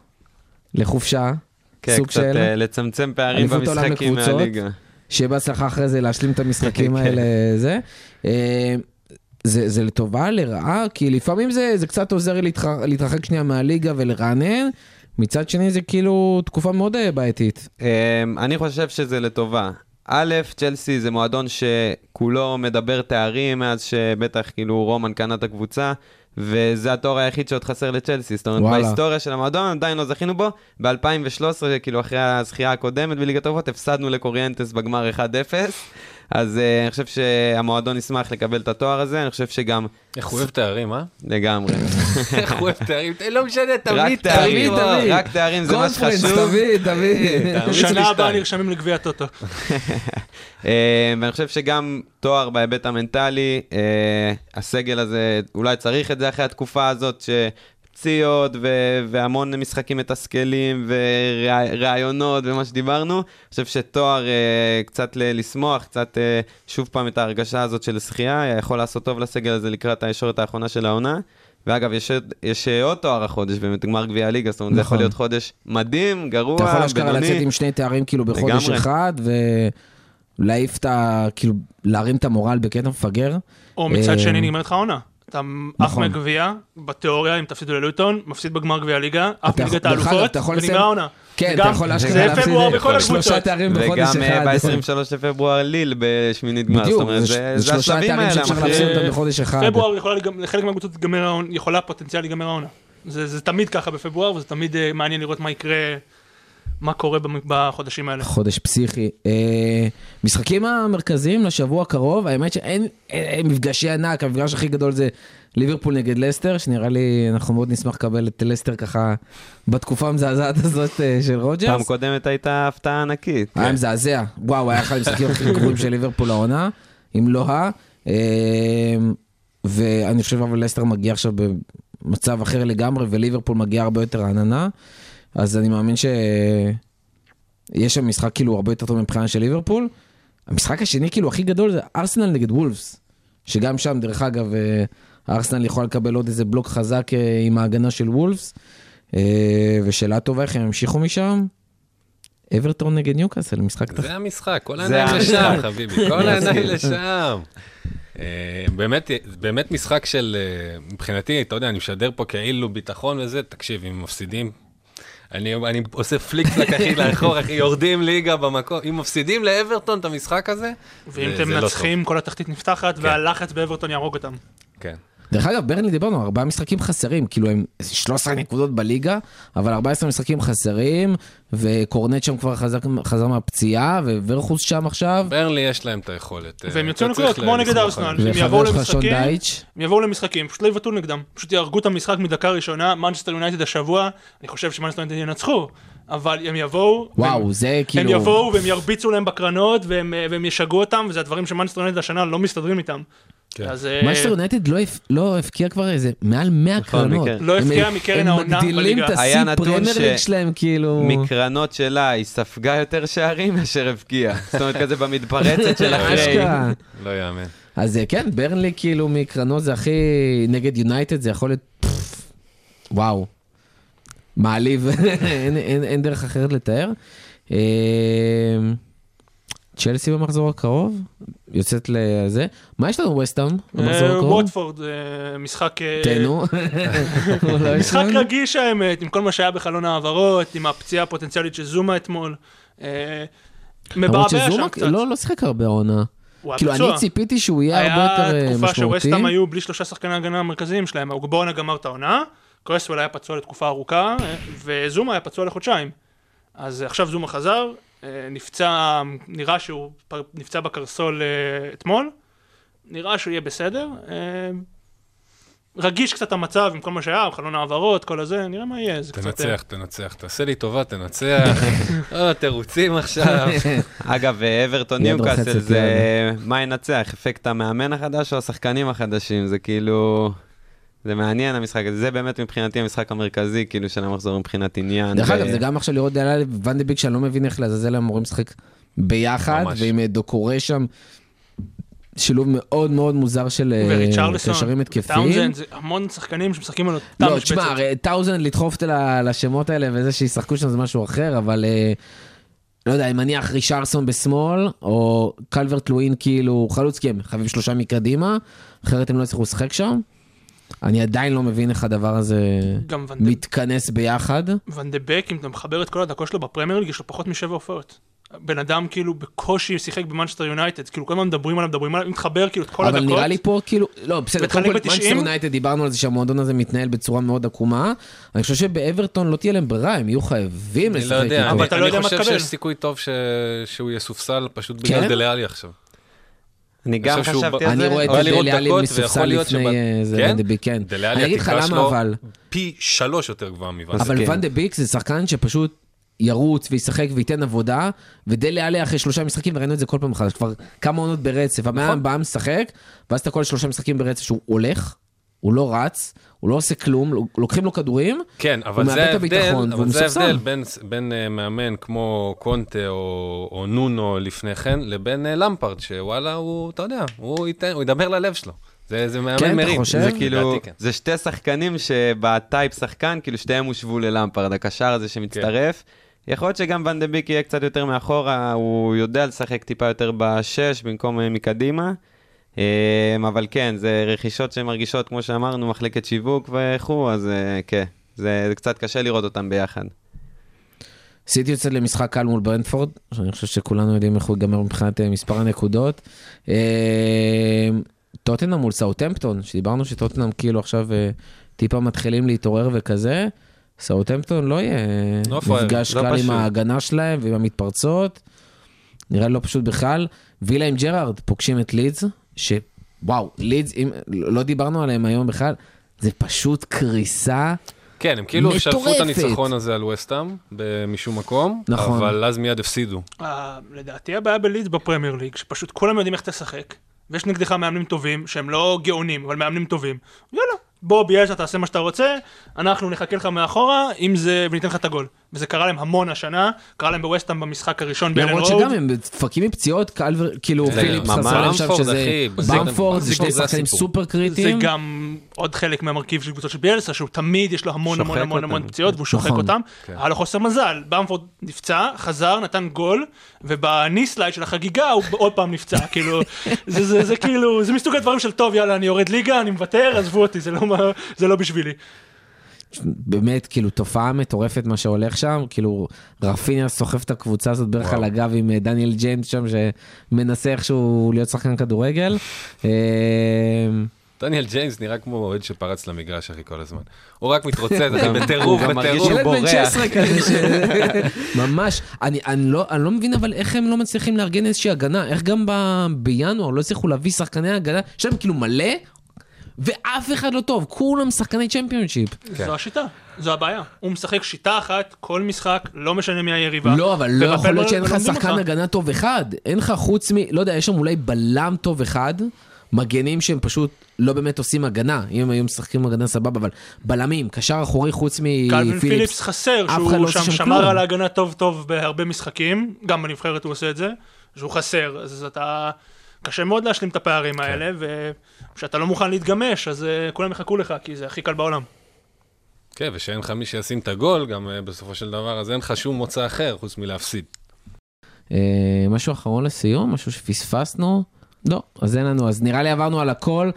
לחופשה, כן, סוג קצת של... אה, לצמצם פערים במשחקים. מהליגה. שיהיה בהצלחה אחרי זה להשלים את המשחקים כן. האלה, זה. זה, זה לטובה, לרעה, כי לפעמים זה, זה קצת עוזר לי להתרח, להתרחק שנייה מהליגה ולרענן, מצד שני זה כאילו תקופה מאוד אה, בעייתית. אמ, אני חושב שזה לטובה. א', צ'לסי זה מועדון שכולו מדבר תארים מאז שבטח כאילו רומן קנה את הקבוצה, וזה התואר היחיד שעוד חסר לצ'לסי. זאת אומרת. בהיסטוריה של המועדון עדיין לא זכינו בו. ב-2013, כאילו אחרי הזכייה הקודמת בליגת האלופות, הפסדנו לקוריאנטס בגמר 1-0. אז uh, אני חושב שהמועדון ישמח לקבל את התואר הזה, אני חושב שגם איך הוא אוהב תארים, אה? לגמרי. איך הוא אוהב תארים? לא משנה, תמיד תארים, תארים. רק תארים זה מה קונפרנס, שחשוב. תביא, תביא. תאמיץ לי שנה הבאה. נרשמים לגביע טוטו. אה, ואני חושב שגם תואר בהיבט המנטלי, אה, הסגל הזה, אולי צריך את זה אחרי התקופה הזאת, שפציעות ו- והמון משחקים מתסכלים וראיונות ומה שדיברנו. אני חושב שתואר אה, קצת ל- לשמוח, קצת אה, שוב פעם את ההרגשה הזאת של זכייה, יכול לעשות טוב לסגל הזה לקראת הישורת האחרונה של העונה. ואגב, יש, יש אה, עוד תואר החודש, באמת, גמר גביע הליגה, זאת אומרת, זה יכול נכון. להיות חודש מדהים, גרוע, אתה יכול אשכרה בינוני. לצאת עם שני תארים כאילו בחודש לגמרי. אחד, ולהעיף את ה... כאילו, להרים את המורל בקטע מפגר. או מצד שני נגמרת לך העונה. אתה עף נכון. מהגביע, בתיאוריה, אם תפסידו ללוטון, מפסיד בגמר גביע הליגה, עף מליגת האלופות, ונגמר העונה. כן, אתה יכול אשכרה זה להפסיד פברואר בכל שלושה הקבוצות. תארים בחודש וגם אחד. אה, ב-23 לפברואר ליל בשמינית גמר, בדיוק, זה זה זה זה שלושה תארים שאפשר להפסיד אותם בחודש אחד. פברואר יכולה, לחלק מהקבוצות יכולה פוטנציאל להיגמר העונה. זה זה תמיד ככה בפברואר, וזה תמיד אה, מעניין לראות מה יקרה, מה קורה בחודשים האלה. חודש פסיכי. אה, משחקים המרכזיים לשבוע הקרוב, האמת שאין אין- אין מפגשי ענק, המפגש הכי גדול זה ליברפול נגד לסטר, שנראה לי אנחנו מאוד נשמח לקבל את לסטר ככה בתקופה המזעזעת הזאת אה, של פעם רוג'רס. קודמת הייתה הפתעה ענקית. היה מזעזע, וואו, היה אחד המשחקים הכי גרועים של ליברפול העונה, אם לא ה... אה, ואני חושב אבל לסטר מגיע עכשיו במצב אחר לגמרי, וליברפול מגיע הרבה יותר רעננה, אז אני מאמין שיש שם משחק כאילו הרבה יותר טוב מבחינה של ליברפול. המשחק השני כאילו הכי גדול זה ארסנל נגד וולפס, שגם שם דרך אגב אה, ארסנל יכול לקבל עוד איזה בלוק חזק אה, עם ההגנה של וולפס, אה, ושאלה טובה איך הם ימשיכו משם. אברטון נגד ניוקאסל, משחק תח... זה המשחק, כל זה העיניים המשחק. לשם, חביבי, כל העיניים. לשם. באמת, באמת משחק של, מבחינתי, אתה יודע, אני משדר פה כאילו ביטחון וזה, תקשיב, אם מפסידים, אני, אני עושה פליק פלק אחי לאחור, אחי, יורדים ליגה במקום, אם מפסידים לאברטון את המשחק הזה, ואם אתם לא מנצחים, כל התחתית נפתחת, והלחץ באברטון יהרוג אותם. כן. דרך אגב, ברנלי דיברנו, ארבעה משחקים חסרים, כאילו הם 13 נקודות בליגה, אבל 14 משחקים חסרים, וקורנה שם כבר חזר, חזר מהפציעה, וורהורסט שם עכשיו. ברנלי יש להם את היכולת. אה, והם יוציאו נקודות, כמו נגד ארסנל. הם יבואו למשחקים, דייץ', הם יבואו למשחקים, פשוט לא יבעטו נגדם. פשוט יהרגו את המשחק מדקה ראשונה, מנצ'סטר יונייטד השבוע, אני חושב שמנצ'סטר יונייטד ינצחו, אבל הם יבואו, וואו, והם- זה כאילו... הם יבואו והם ירביצו להם בקרנות, והם והם ישגעו אותם, וזה הדברים יונייטד השנה לא מסתדרים איתם. כן. אז אה, יונייטד לא הפ- לא הבקיעה כבר איזה מעל 100 נכון, קרנות. לא הבקיעה מקרן העונה הם מגדילים בליגה. את השיא נתון פרמייר ש- ליג שלהם, כאילו... מקרנות שלה היא ספגה יותר שערים מאשר הבקיעה. זאת אומרת, כזה במתפרצת של אחרי. לא יאמן. אז אה, כן, ברנלי כאילו מקרנות זה הכי... נגד יונייטד זה יכול להיות... וואו. מעליב, אין, דרך אחרת לתאר. צ'לסי במחזור הקרוב, יוצאת לזה. מה יש לנו ווסטהאם במחזור אה, הקרוב? ווטפורד, אה, משחק... אה, תנו. לא משחק? רגיש האמת, עם כל מה שהיה בחלון העברות, עם הפציעה הפוטנציאלית של זומה אתמול. מבעבע שם קצת. לא לא שיחק הרבה העונה. היה כאילו. אני ציפיתי שהוא יהיה הרבה יותר היה אה, תקופה משמעותי. שווסטהאם היו בלי שלושה שחקני הגנה המרכזיים שלהם, אוגבונה גמר את העונה, קרסוול היה פצוע לתקופה ארוכה, וזומה היה פצוע לחודשיים. אז עכשיו זומה חזר, נפצע, נראה שהוא נפצע בקרסול אה, אתמול, נראה שהוא יהיה בסדר. אה, רגיש קצת המצב עם כל מה שהיה, חלון העברות, כל הזה, נראה מה יהיה. זה קצת, תנצח, תנצח, תעשה לי טובה, תנצח. אה, תירוצים עכשיו. אגב, אה, אברטון ניוקאסל זה. מה ינצח, אפקט המאמן החדש או השחקנים החדשים, זה כאילו... זה מעניין המשחק הזה, זה באמת מבחינתי המשחק המרכזי כאילו של המחזור מבחינת עניין. דרך ו- אגב, זה גם עכשיו לראות דלה וון דה בק שאני לא מבין איך לעזאזל הם אמורים לשחק ביחד, ממש. ועם אה, דוקורי שם. שילוב מאוד מאוד מוזר של אה, וריצ'רליסון, קשרים התקפיים. טאונזנד, זה המון שחקנים שמשחקים על אותה לא, משבצת. תשמע, הרי טאונזנד לדחוף את ה- לשמות האלה וזה שישחקו שם זה משהו אחר, אבל אה, לא יודע, אם מניח ריצ'רליסון בשמאל, או קלברט לואין כאילו חלוץ, כי הם חייבים שלושה מקדימה, אחרת הם לא יצטרכו לשחק שם. אני עדיין לא מבין איך הדבר הזה מתכנס ביחד. ון דה בק, אם אתה מחבר את כל הדקות שלו בפרמייר ליג, יש לו פחות משבע הופעות. בן אדם כאילו בקושי שיחק במנצ'סטר יונייטד, כאילו כל הזמן מדברים עליו, מדברים עליו, מתחבר כאילו את כל אבל הדקות. נראה לי פה כאילו, לא בסדר, קודם כל ב- 90? מנצ'סטר יונייטד דיברנו על זה שהמועדון הזה מתנהל בצורה מאוד עקומה. אני חושב שבאברטון לא תהיה להם ברירה, הם יהיו חייבים אני לשחק לא יודע, איתו. אבל אני- אתה לא יודע אני מה חושב תקבל. שיש סיכוי טוב ש- שהוא יסופסל פשוט כן? בגלל דלה אלי עכשיו. אני גם חשבתי על זה. אני רואה את היה לראות דלי עלי דקות, מסופסל לפני אה, זה כן? ון דה ביק, כן. דליאלי, אני אגיד לך למה אבל, פי שלוש יותר גבוהה מוון. אבל כן. ון דה ביק זה שחקן שפשוט ירוץ וישחק וייתן עבודה, ודלי עלי אחרי שלושה משחקים, וראינו את זה כל פעם מחדש, כבר כמה עונות ברצף, הבן נכון. אדם בא משחק, ואז אתה כל שלושה משחקים ברצף שהוא הולך, הוא לא רץ, הוא לא עושה כלום, לוקחים לו כדורים, כן, אבל מאבד זה את הביטחון, והוא אבל זה. ההבדל בין, בין uh, מאמן כמו קונטה או, או נונו לפני כן, לבין uh, למפרד, שוואלה, הוא, אתה יודע, הוא, ייתן, הוא ידבר ללב שלו. זה, זה מאמן כן, אתה מרים. חושב? זה כן, כאילו, כן. זה שתי שחקנים שבטייפ שחקן, כאילו שתיהם הושוו ללמפרד, הקשר הזה שמצטרף. יכול להיות שגם ון דה ביק יהיה קצת יותר מאחורה, הוא יודע לשחק טיפה יותר בשש במקום אה, מקדימה. אה, אבל כן, זה רכישות שמרגישות, כמו שאמרנו, מחלקת שיווק וכו', אז אה, כן, זה זה קצת קשה לראות אותם ביחד. סיטי יוצאת למשחק קל מול ברנדפורד, שאני חושב שכולנו יודעים איך הוא ייגמר מבחינת אה, מספר הנקודות. אה, טוטנאם מול סאוטהמפטון, שדיברנו שטוטנהאם כאילו עכשיו אה, טיפה מתחילים להתעורר וכזה. סאוטהמפטון לא יהיה לא מפגש לא קל עם. ההגנה שלהם ועם המתפרצות. נראה לי לא פשוט בכלל. וילה עם ג'רארד פוגשים את לידס, שוואו, לידס, אם לא דיברנו עליהם היום בכלל, זה פשוט קריסה. כן, הם כאילו שלפו את מטורפת. הניצחון הזה על ווסטהאם משום מקום, נכון. אבל אז מיד הפסידו. אה, לדעתי הבעיה בלידס בפרמייר ליג, שפשוט כולם יודעים איך תשחק, ויש נגדך מאמנים טובים, שהם לא גאונים, אבל מאמנים טובים. יאללה, בוא ביאלסה תעשה מה שאתה רוצה, אנחנו נחכה לך מאחורה, אם זה, וניתן לך את הגול. וזה קרה להם המון השנה, קרה להם בווסטהאם במשחק הראשון באלן למרות רוד. שגם הם דפקים מפציעות, כאילו זה פיליפס. חסר להם שם שזה, במפורד זה זה שני. שחקנים סופר זה קריטיים. גם עוד חלק מהמרכיב של קבוצות של ביאלסה, שהוא תמיד יש לו המון המון המון המון. פציעות, והוא שוחק נכון. אותם. כן. היה לו חוסר מזל, במפורד נפצע, חזר, נתן גול, ובניי סלייד של החגיגה הוא עוד פעם נפצע, כאילו, זה- זה זה כאילו, זה מסוג הדברים של טוב, יאללה, אני יורד ליגה, אני מוותר, עזבו אותי, זה לא זה לא בשבילי. באמת, כאילו, תופעה מטורפת מה שהולך שם, כאילו, ראפיניה סוחב את הקבוצה הזאת בערך. על הגב עם אה, דניאל ג'יימס שם, שמנסה איכשהו להיות שחקן כדורגל. אה, דניאל ג'יימס נראה כמו אוהד שפרץ למגרש, אחי, כל הזמן. הוא רק מתרוצץ, אחי, בטירוף, בטירוף. ילד בן בורח. 16 כזה, ש- ממש, אני, לא, אני לא מבין אבל איך הם לא מצליחים לארגן איזושהי הגנה, איך גם בינואר לא הצליחו להביא שחקני הגנה, יש להם כאילו מלא, ואף אחד לא טוב, כולם שחקני צ'מפיונשיפ. כן. זו השיטה, זו הבעיה. הוא משחק שיטה אחת, כל משחק, לא משנה מי היריבה. לא, אבל לא יכול להיות שאין לך שחקן אותך. הגנה טוב אחד. אין לך חוץ מ... לא יודע, יש שם אולי בלם טוב אחד, מגנים שהם פשוט לא באמת עושים הגנה. אם הם היו משחקים הגנה סבבה, אבל בלמים, קשר אחורי חוץ קלווין פיליפס מפיליפס. חסר, שהוא לא שם שם שמר כלום. על ההגנה טוב טוב בהרבה משחקים, גם בנבחרת הוא עושה את זה, שהוא חסר, אז אתה... קשה מאוד להשלים את הפערים כן. האלה, וכשאתה לא מוכן להתגמש, אז אה, כולם יחכו לך, כי זה הכי קל בעולם. כן, ושאין לך מי שישים את הגול, גם אה, בסופו של דבר, אז אין לך שום מוצא אחר חוץ מלהפסיד. אה, משהו אחרון לסיום? משהו שפספסנו? לא, אז אין לנו. אז נראה לי עברנו על הכל.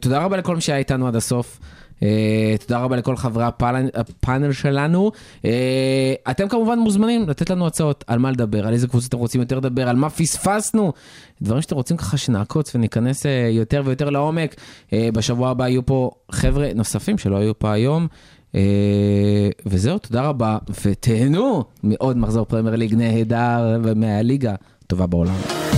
תודה רבה לכל מי שהיה איתנו עד הסוף. אה, תודה רבה לכל חברי הפאנל, שלנו. אה, אתם כמובן מוזמנים לתת לנו הצעות על מה לדבר, על איזה קבוצות אתם רוצים יותר לדבר, על מה פספסנו. דברים שאתם רוצים ככה שנעקוץ וניכנס אה, יותר ויותר לעומק. בשבוע הבא יהיו פה חבר'ה נוספים שלא היו פה היום. וזהו, תודה רבה, ותהנו מעוד מחזור פרמייר ליג נהדר ומהליגה הטובה בעולם.